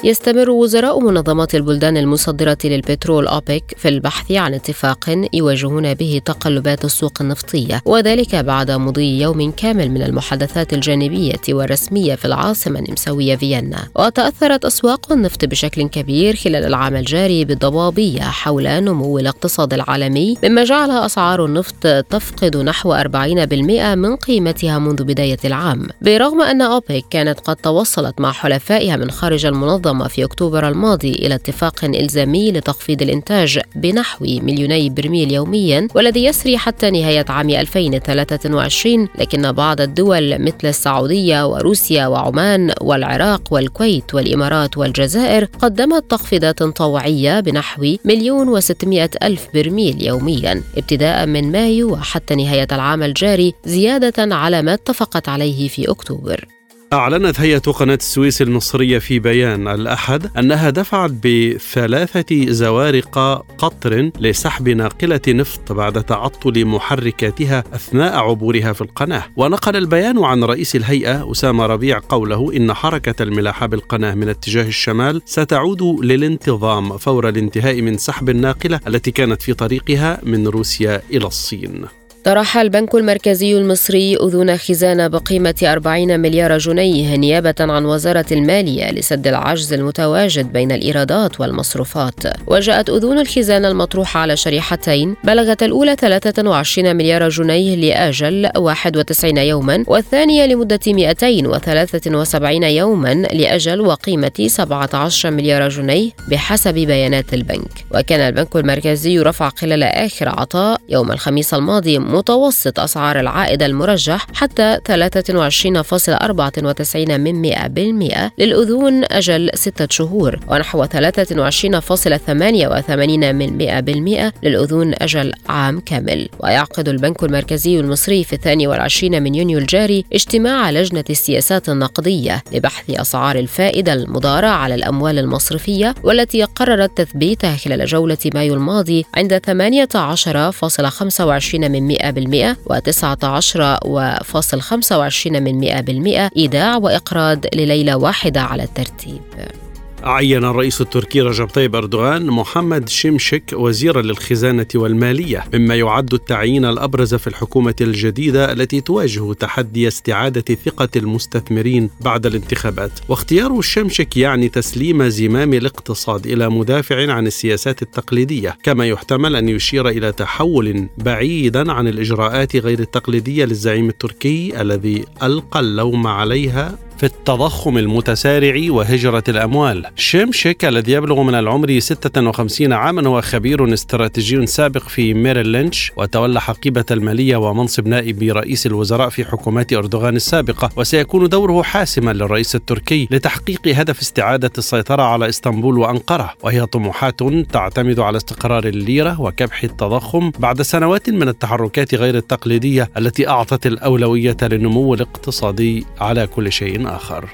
يستمر وزراء منظمات البلدان المصدرة للبترول أوبك في البحث عن اتفاق يواجهون به تقلبات السوق النفطية وذلك بعد مضي يوم كامل من المحادثات الجانبية والرسمية في العاصمة النمساوية فيينا. وتأثرت أسواق النفط بشكل كبير خلال العام الجاري بالضبابية حول نمو الاقتصاد العالمي مما جعل أسعار النفط تفقد نحو 40% من قيمتها منذ بداية العام. برغم أن أوبك كانت قد توصلت مع حلفائها من خارج المنظمة انضم في أكتوبر الماضي إلى اتفاق إلزامي لتخفيض الإنتاج بنحو مليوني برميل يوميا والذي يسري حتى نهاية عام 2023 لكن بعض الدول مثل السعودية وروسيا وعمان والعراق والكويت والإمارات والجزائر قدمت تخفيضات طوعية بنحو مليون وستمائة ألف برميل يوميا. ابتداء من مايو وحتى نهاية العام الجاري زيادة على ما اتفقت عليه في أكتوبر. أعلنت هيئة قناة السويس المصرية في بيان الأحد أنها دفعت بثلاثة زوارق قطر لسحب ناقلة نفط بعد تعطل محركاتها أثناء عبورها في القناة. ونقل البيان عن رئيس الهيئة أسامة ربيع قوله إن حركة الملاحة بالقناة من اتجاه الشمال ستعود للانتظام فور الانتهاء من سحب الناقلة التي كانت في طريقها من روسيا إلى الصين. طرح البنك المركزي المصري أذون خزانة بقيمة 40 مليار جنيه نيابة عن وزارة المالية لسد العجز المتواجد بين الإيرادات والمصروفات. وجاءت أذون الخزانة المطروحة على شريحتين بلغت الأولى 23 مليار جنيه لأجل 91 يوما والثانية لمدة 273 يوما لأجل وقيمة 17 مليار جنيه بحسب بيانات البنك. وكان البنك المركزي رفع خلال آخر عطاء يوم الخميس الماضي متوسط أسعار العائد المرجح حتى 23.94 من 100% للأذون أجل ستة شهور ونحو 23.88 من 100% للأذون أجل عام كامل. ويعقد البنك المركزي المصري في الثاني والعشرين من يونيو الجاري اجتماع لجنة السياسات النقدية لبحث أسعار الفائدة المضارة على الأموال المصرفية والتي قررت تثبيتها خلال جولة مايو الماضي عند 18.25 من 100% و19.25 من 100% إيداع وإقراض لليلة واحدة على الترتيب. عين الرئيس التركي رجب طيب أردوغان محمد شمشك وزيرا للخزانة والمالية مما يعد التعيين الأبرز في الحكومة الجديدة التي تواجه تحدي استعادة ثقة المستثمرين بعد الانتخابات. واختيار شمشك يعني تسليم زمام الاقتصاد إلى مدافع عن السياسات التقليدية كما يحتمل أن يشير إلى تحول بعيدا عن الإجراءات غير التقليدية للزعيم التركي الذي ألقى اللوم عليها في التضخم المتسارع وهجرة الأموال. شيمشيك الذي يبلغ من العمر 56 عاما هو خبير استراتيجي سابق في ميريل لينش وتولى حقيبة المالية ومنصب نائب رئيس الوزراء في حكومات أردوغان السابقة. وسيكون دوره حاسما للرئيس التركي لتحقيق هدف استعادة السيطرة على إسطنبول وأنقرة. وهي طموحات تعتمد على استقرار الليرة وكبح التضخم بعد سنوات من التحركات غير التقليدية التي أعطت الأولوية للنمو الاقتصادي على كل شيء. آخر.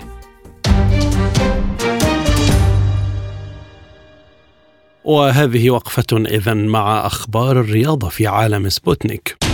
وهذه وقفة إذا مع أخبار الرياضة في عالم سبوتنيك.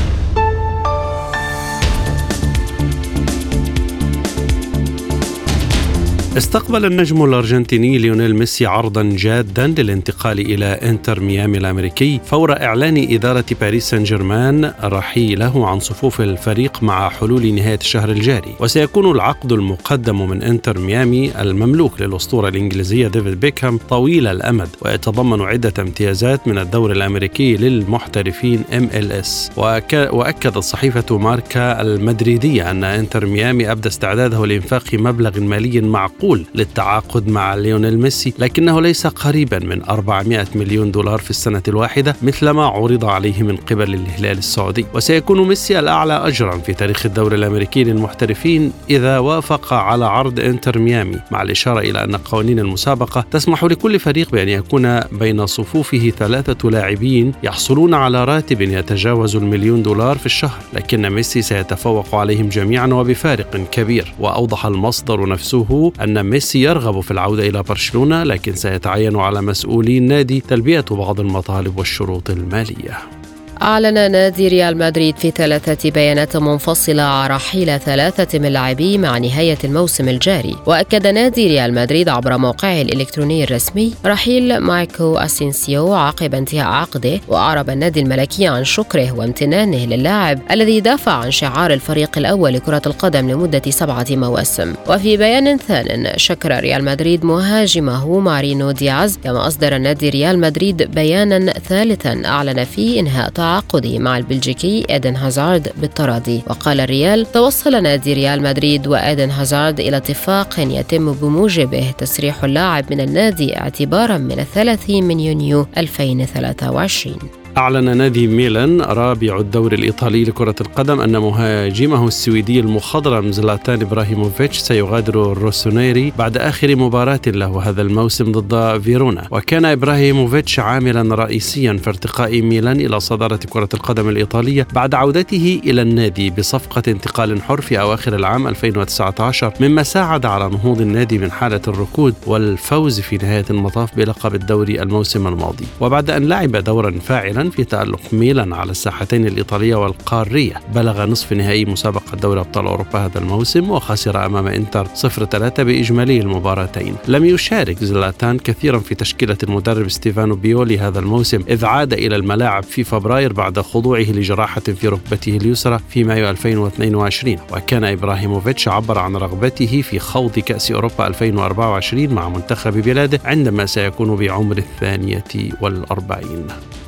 استقبل النجم الأرجنتيني ليونيل ميسي عرضا جادا للانتقال إلى إنتر ميامي الأمريكي فور إعلان إدارة باريس سان جيرمان رحيله عن صفوف الفريق مع حلول نهاية الشهر الجاري. وسيكون العقد المقدم من إنتر ميامي المملوك للأسطورة الإنجليزية ديفيد بيكهام طويل الأمد ويتضمن عدة امتيازات من الدوري الأمريكي للمحترفين MLS. وأكدت صحيفة ماركا المدريدية أن إنتر ميامي أبدى استعداده لإنفاق مبلغ مالي معقول معقول للتعاقد مع ليونيل ميسي لكنه ليس قريبا من 400 مليون دولار في السنة الواحدة مثلما عرض عليه من قبل الهلال السعودي. وسيكون ميسي الأعلى أجرا في تاريخ الدوري الأمريكي للمحترفين إذا وافق على عرض إنتر ميامي مع الإشارة إلى أن قوانين المسابقة تسمح لكل فريق بأن يكون بين صفوفه ثلاثة لاعبين يحصلون على راتب يتجاوز المليون دولار في الشهر لكن ميسي سيتفوق عليهم جميعا وبفارق كبير. وأوضح المصدر نفسه أن ميسي يرغب في العودة إلى برشلونة لكن سيتعين على مسؤولي النادي تلبية بعض المطالب والشروط المالية. أعلن نادي ريال مدريد في ثلاثة بيانات منفصلة عن رحيل ثلاثة من لاعبيه مع نهاية الموسم الجاري. وأكد نادي ريال مدريد عبر موقعه الإلكتروني الرسمي رحيل ماركو أسينسيو عقب انتهاء عقده وأعرب النادي الملكي عن شكره وامتنانه للاعب الذي دافع عن شعار الفريق الأول لكرة القدم لمدة سبعة مواسم. وفي بيان ثان شكر ريال مدريد مهاجمه ماريانو دياز كما أصدر نادي ريال مدريد بيانا ثالثا أعلن فيه إنهاء تعاقده مع البلجيكي إيدن هازارد بالتراضي. وقال الريال توصل نادي ريال مدريد وإيدن هازارد إلى اتفاق يتم بموجبه تسريح اللاعب من النادي اعتبارا من الثلاثين من يونيو 2023 أعلن نادي ميلان رابع الدوري الإيطالي لكرة القدم أن مهاجمه السويدي المخضرم زلاتان إبراهيموفيتش سيغادر الروسونيري بعد آخر مباراة له هذا الموسم ضد فيرونا. وكان إبراهيموفيتش عاملا رئيسيا في ارتقاء ميلان إلى صدارة كرة القدم الإيطالية بعد عودته إلى النادي بصفقة انتقال حر في أواخر العام 2019 مما ساعد على نهوض النادي من حالة الركود والفوز في نهاية المطاف بلقب الدوري الموسم الماضي. وبعد أن لعب دورا فاعلا في تألق ميلان على الساحتين الإيطالية والقارية. بلغ نصف نهائي مسابقة دوري أبطال أوروبا هذا الموسم وخسر أمام إنتر 0-3 بإجمالي المباراتين. لم يشارك زلاتان كثيرا في تشكيلة المدرب ستيفانو بيولي هذا الموسم إذ عاد إلى الملاعب في فبراير بعد خضوعه لجراحة في ركبته اليسرى في مايو 2022 وكان إبراهيموفيتش عبر عن رغبته في خوض كأس أوروبا 2024 مع منتخب بلاده عندما سيكون بعمر الثانية والأربعين.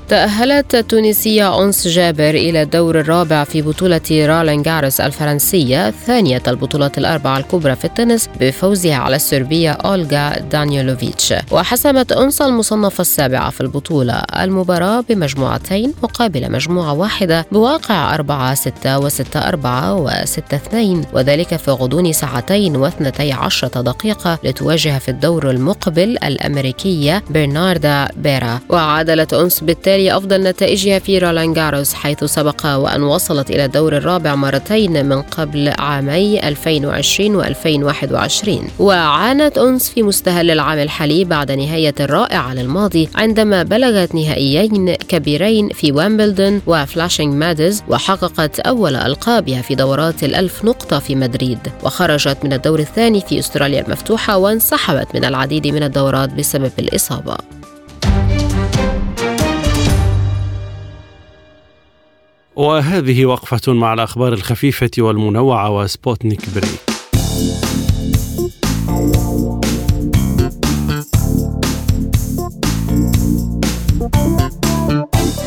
تأهلت التونسية أنس جابر إلى الدور الرابع في بطولة رولان جاروس الفرنسية ثانية البطولات الأربعة الكبرى في التنس بفوزها على السربية أولغا دانيلوفيتش وحسمت أنس المصنفة السابعة في البطولة المباراة بمجموعتين مقابل مجموعة واحدة بواقع 4 6 و 6 4 و 6 2 وذلك في غضون ساعتين واثنتي عشرة دقيقة لتواجه في الدور المقبل الأمريكية برناردا بيرا. وعادلت أنس بالتالي بالتالي أفضل نتائجها في رولان جاروس حيث سبق وأن وصلت إلى الدور الرابع مرتين من قبل عامي 2020 و2021 وعانت أنس في مستهل العام الحالي بعد نهايتها الرائعة للماضي عندما بلغت نهائيين كبيرين في وامبلدون وفلاشينج ميدوز وحققت أول ألقابها في دورات الألف نقطة في مدريد. وخرجت من الدور الثاني في أستراليا المفتوحة وانسحبت من العديد من الدورات بسبب الإصابة. وهذه وقفة مع الأخبار الخفيفة والمنوعة وسبوتنيك Break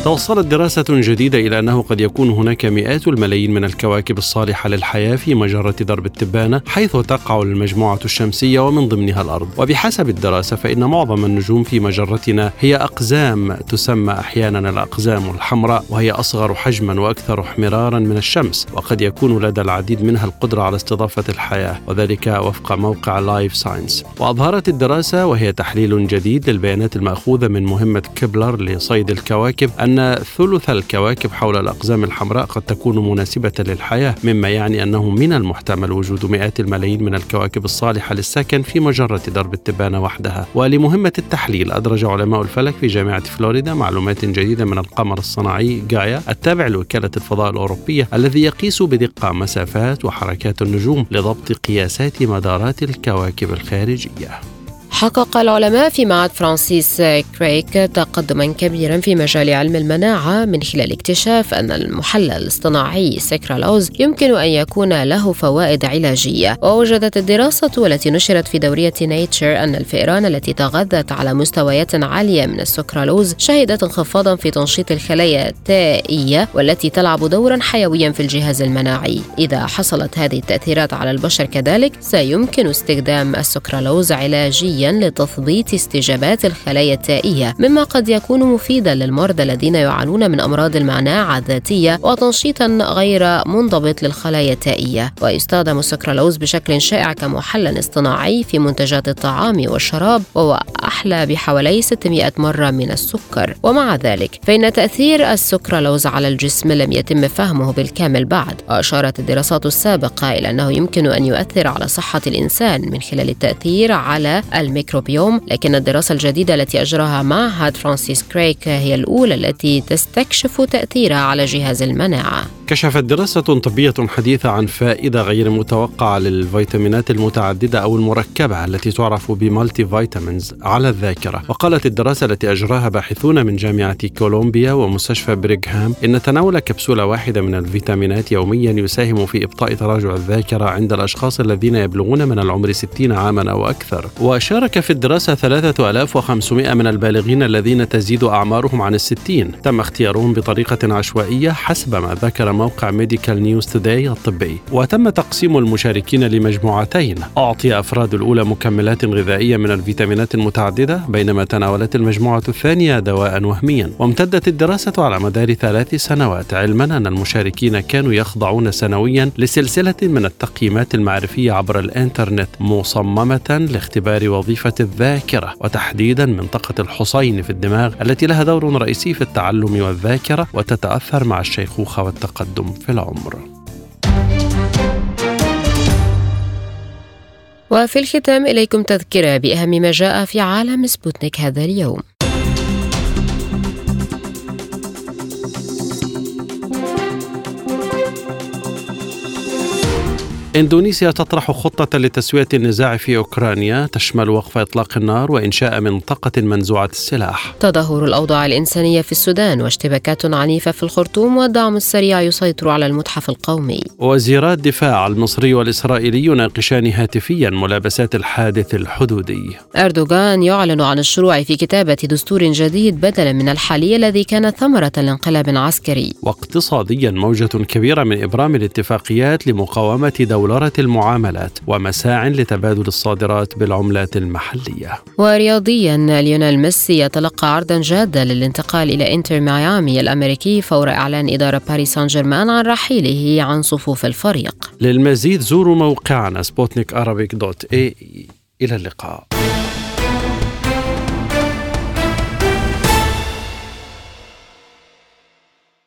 توصلت دراسة جديدة إلى أنه قد يكون هناك مئات الملايين من الكواكب الصالحة للحياة في مجرة درب التبانة حيث تقع المجموعة الشمسية ومن ضمنها الأرض. وبحسب الدراسة فإن معظم النجوم في مجرتنا هي أقزام تسمى أحيانا الأقزام الحمراء وهي أصغر حجما وأكثر احمرارا من الشمس وقد يكون لدى العديد منها القدرة على استضافة الحياة وذلك وفق موقع Live Science وأظهرت الدراسة وهي تحليل جديد للبيانات المأخوذة من مهمة كبلر لصيد الكواكب أن أن ثلث الكواكب حول الأقزام الحمراء قد تكون مناسبة للحياة مما يعني أنه من المحتمل وجود مئات الملايين من الكواكب الصالحة للسكن في مجرة درب التبانة وحدها. ولمهمة التحليل أدرج علماء الفلك في جامعة فلوريدا معلومات جديدة من القمر الصناعي جايا التابع لوكالة الفضاء الأوروبية الذي يقيس بدقة مسافات وحركات النجوم لضبط قياسات مدارات الكواكب الخارجية. حقق العلماء في معهد فرانسيس كريك تقدما كبيرا في مجال علم المناعة من خلال اكتشاف أن المحلي الاصطناعي سكرالوز يمكن أن يكون له فوائد علاجية. ووجدت الدراسة والتي نشرت في دورية نيتشر أن الفئران التي تغذت على مستويات عالية من السكرالوز شهدت انخفاضا في تنشيط الخلايا التائية والتي تلعب دورا حيويا في الجهاز المناعي. إذا حصلت هذه التأثيرات على البشر كذلك سيمكن استخدام السكرالوز علاجيا. لتثبيط استجابات الخلايا التائية مما قد يكون مفيدا للمرضى الذين يعانون من أمراض المناعة الذاتية وتنشيطا غير منضبط للخلايا التائية ويستخدم السكرالوز بشكل شائع كمحلي اصطناعي في منتجات الطعام والشراب وهو أحلى بحوالي 600 مرة من السكر. ومع ذلك فإن تأثير السكرالوز على الجسم لم يتم فهمه بالكامل بعد. وأشارت الدراسات السابقة إلى أنه يمكن أن يؤثر على صحة الإنسان من خلال التأثير على الميكروبيوم لكن الدراسة الجديدة التي أجراها معهد فرانسيس كريك هي الأولى التي تستكشف تأثيرها على جهاز المناعة. كشفت دراسة طبية حديثة عن فائدة غير متوقعة للفيتامينات المتعددة أو المركبة التي تعرف ب multivitamins على الذاكرة. وقالت الدراسة التي أجراها باحثون من جامعة كولومبيا ومستشفى بريغهام إن تناول كبسولة واحدة من الفيتامينات يوميا يساهم في إبطاء تراجع الذاكرة عند الأشخاص الذين يبلغون من العمر 60 عاما أو أكثر. وشارك في الدراسة 3500 من البالغين الذين تزيد أعمارهم عن الستين. تم اختيارهم بطريقة عشوائية حسب ما ذكر موقع ميديكال نيوز توداي الطبي. وتم تقسيم المشاركين لمجموعتين. أعطي أفراد الأولى مكملات غذائية من الفيتامينات المتعددة بينما تناولت المجموعة الثانية دواء وهميا. وامتدت الدراسة على مدار ثلاث سنوات علما أن المشاركين كانوا يخضعون سنويا لسلسلة من التقييمات المعرفية عبر الإنترنت مصممة لاختبار وظيفة الذاكرة وتحديدا منطقة الحصين في الدماغ التي لها دور رئيسي في التعلم والذاكرة وتتأثر مع الشيخوخة والتقدم. التقدم في العمر. وفي الختام إليكم تذكرة بأهم ما جاء في عالم سبوتنيك هذا اليوم. إندونيسيا تطرح خطة لتسوية النزاع في أوكرانيا تشمل وقف إطلاق النار وإنشاء منطقة منزوعة السلاح. تدهور الأوضاع الإنسانية في السودان واشتباكات عنيفة في الخرطوم والدعم السريع يسيطر على المتحف القومي. وزيرا الدفاع المصري والإسرائيلي يناقشان هاتفيا ملابسات الحادث الحدودي. أردوغان يعلن عن الشروع في كتابة دستور جديد بدلا من الحالي الذي كان ثمرة لانقلاب عسكري. واقتصاديا موجة كبيرة من إبرام الاتفاقيات لمقاومة دولرة المعاملات ومساع لتبادل الصادرات بالعملات المحلية. ورياضيا ليونيل ميسي يتلقى عرضا جادا للانتقال إلى إنتر ميامي الأمريكي فور إعلان إدارة باريس سان جيرمان عن رحيله عن صفوف الفريق. للمزيد زوروا موقعنا سبوتنيك إلى اللقاء.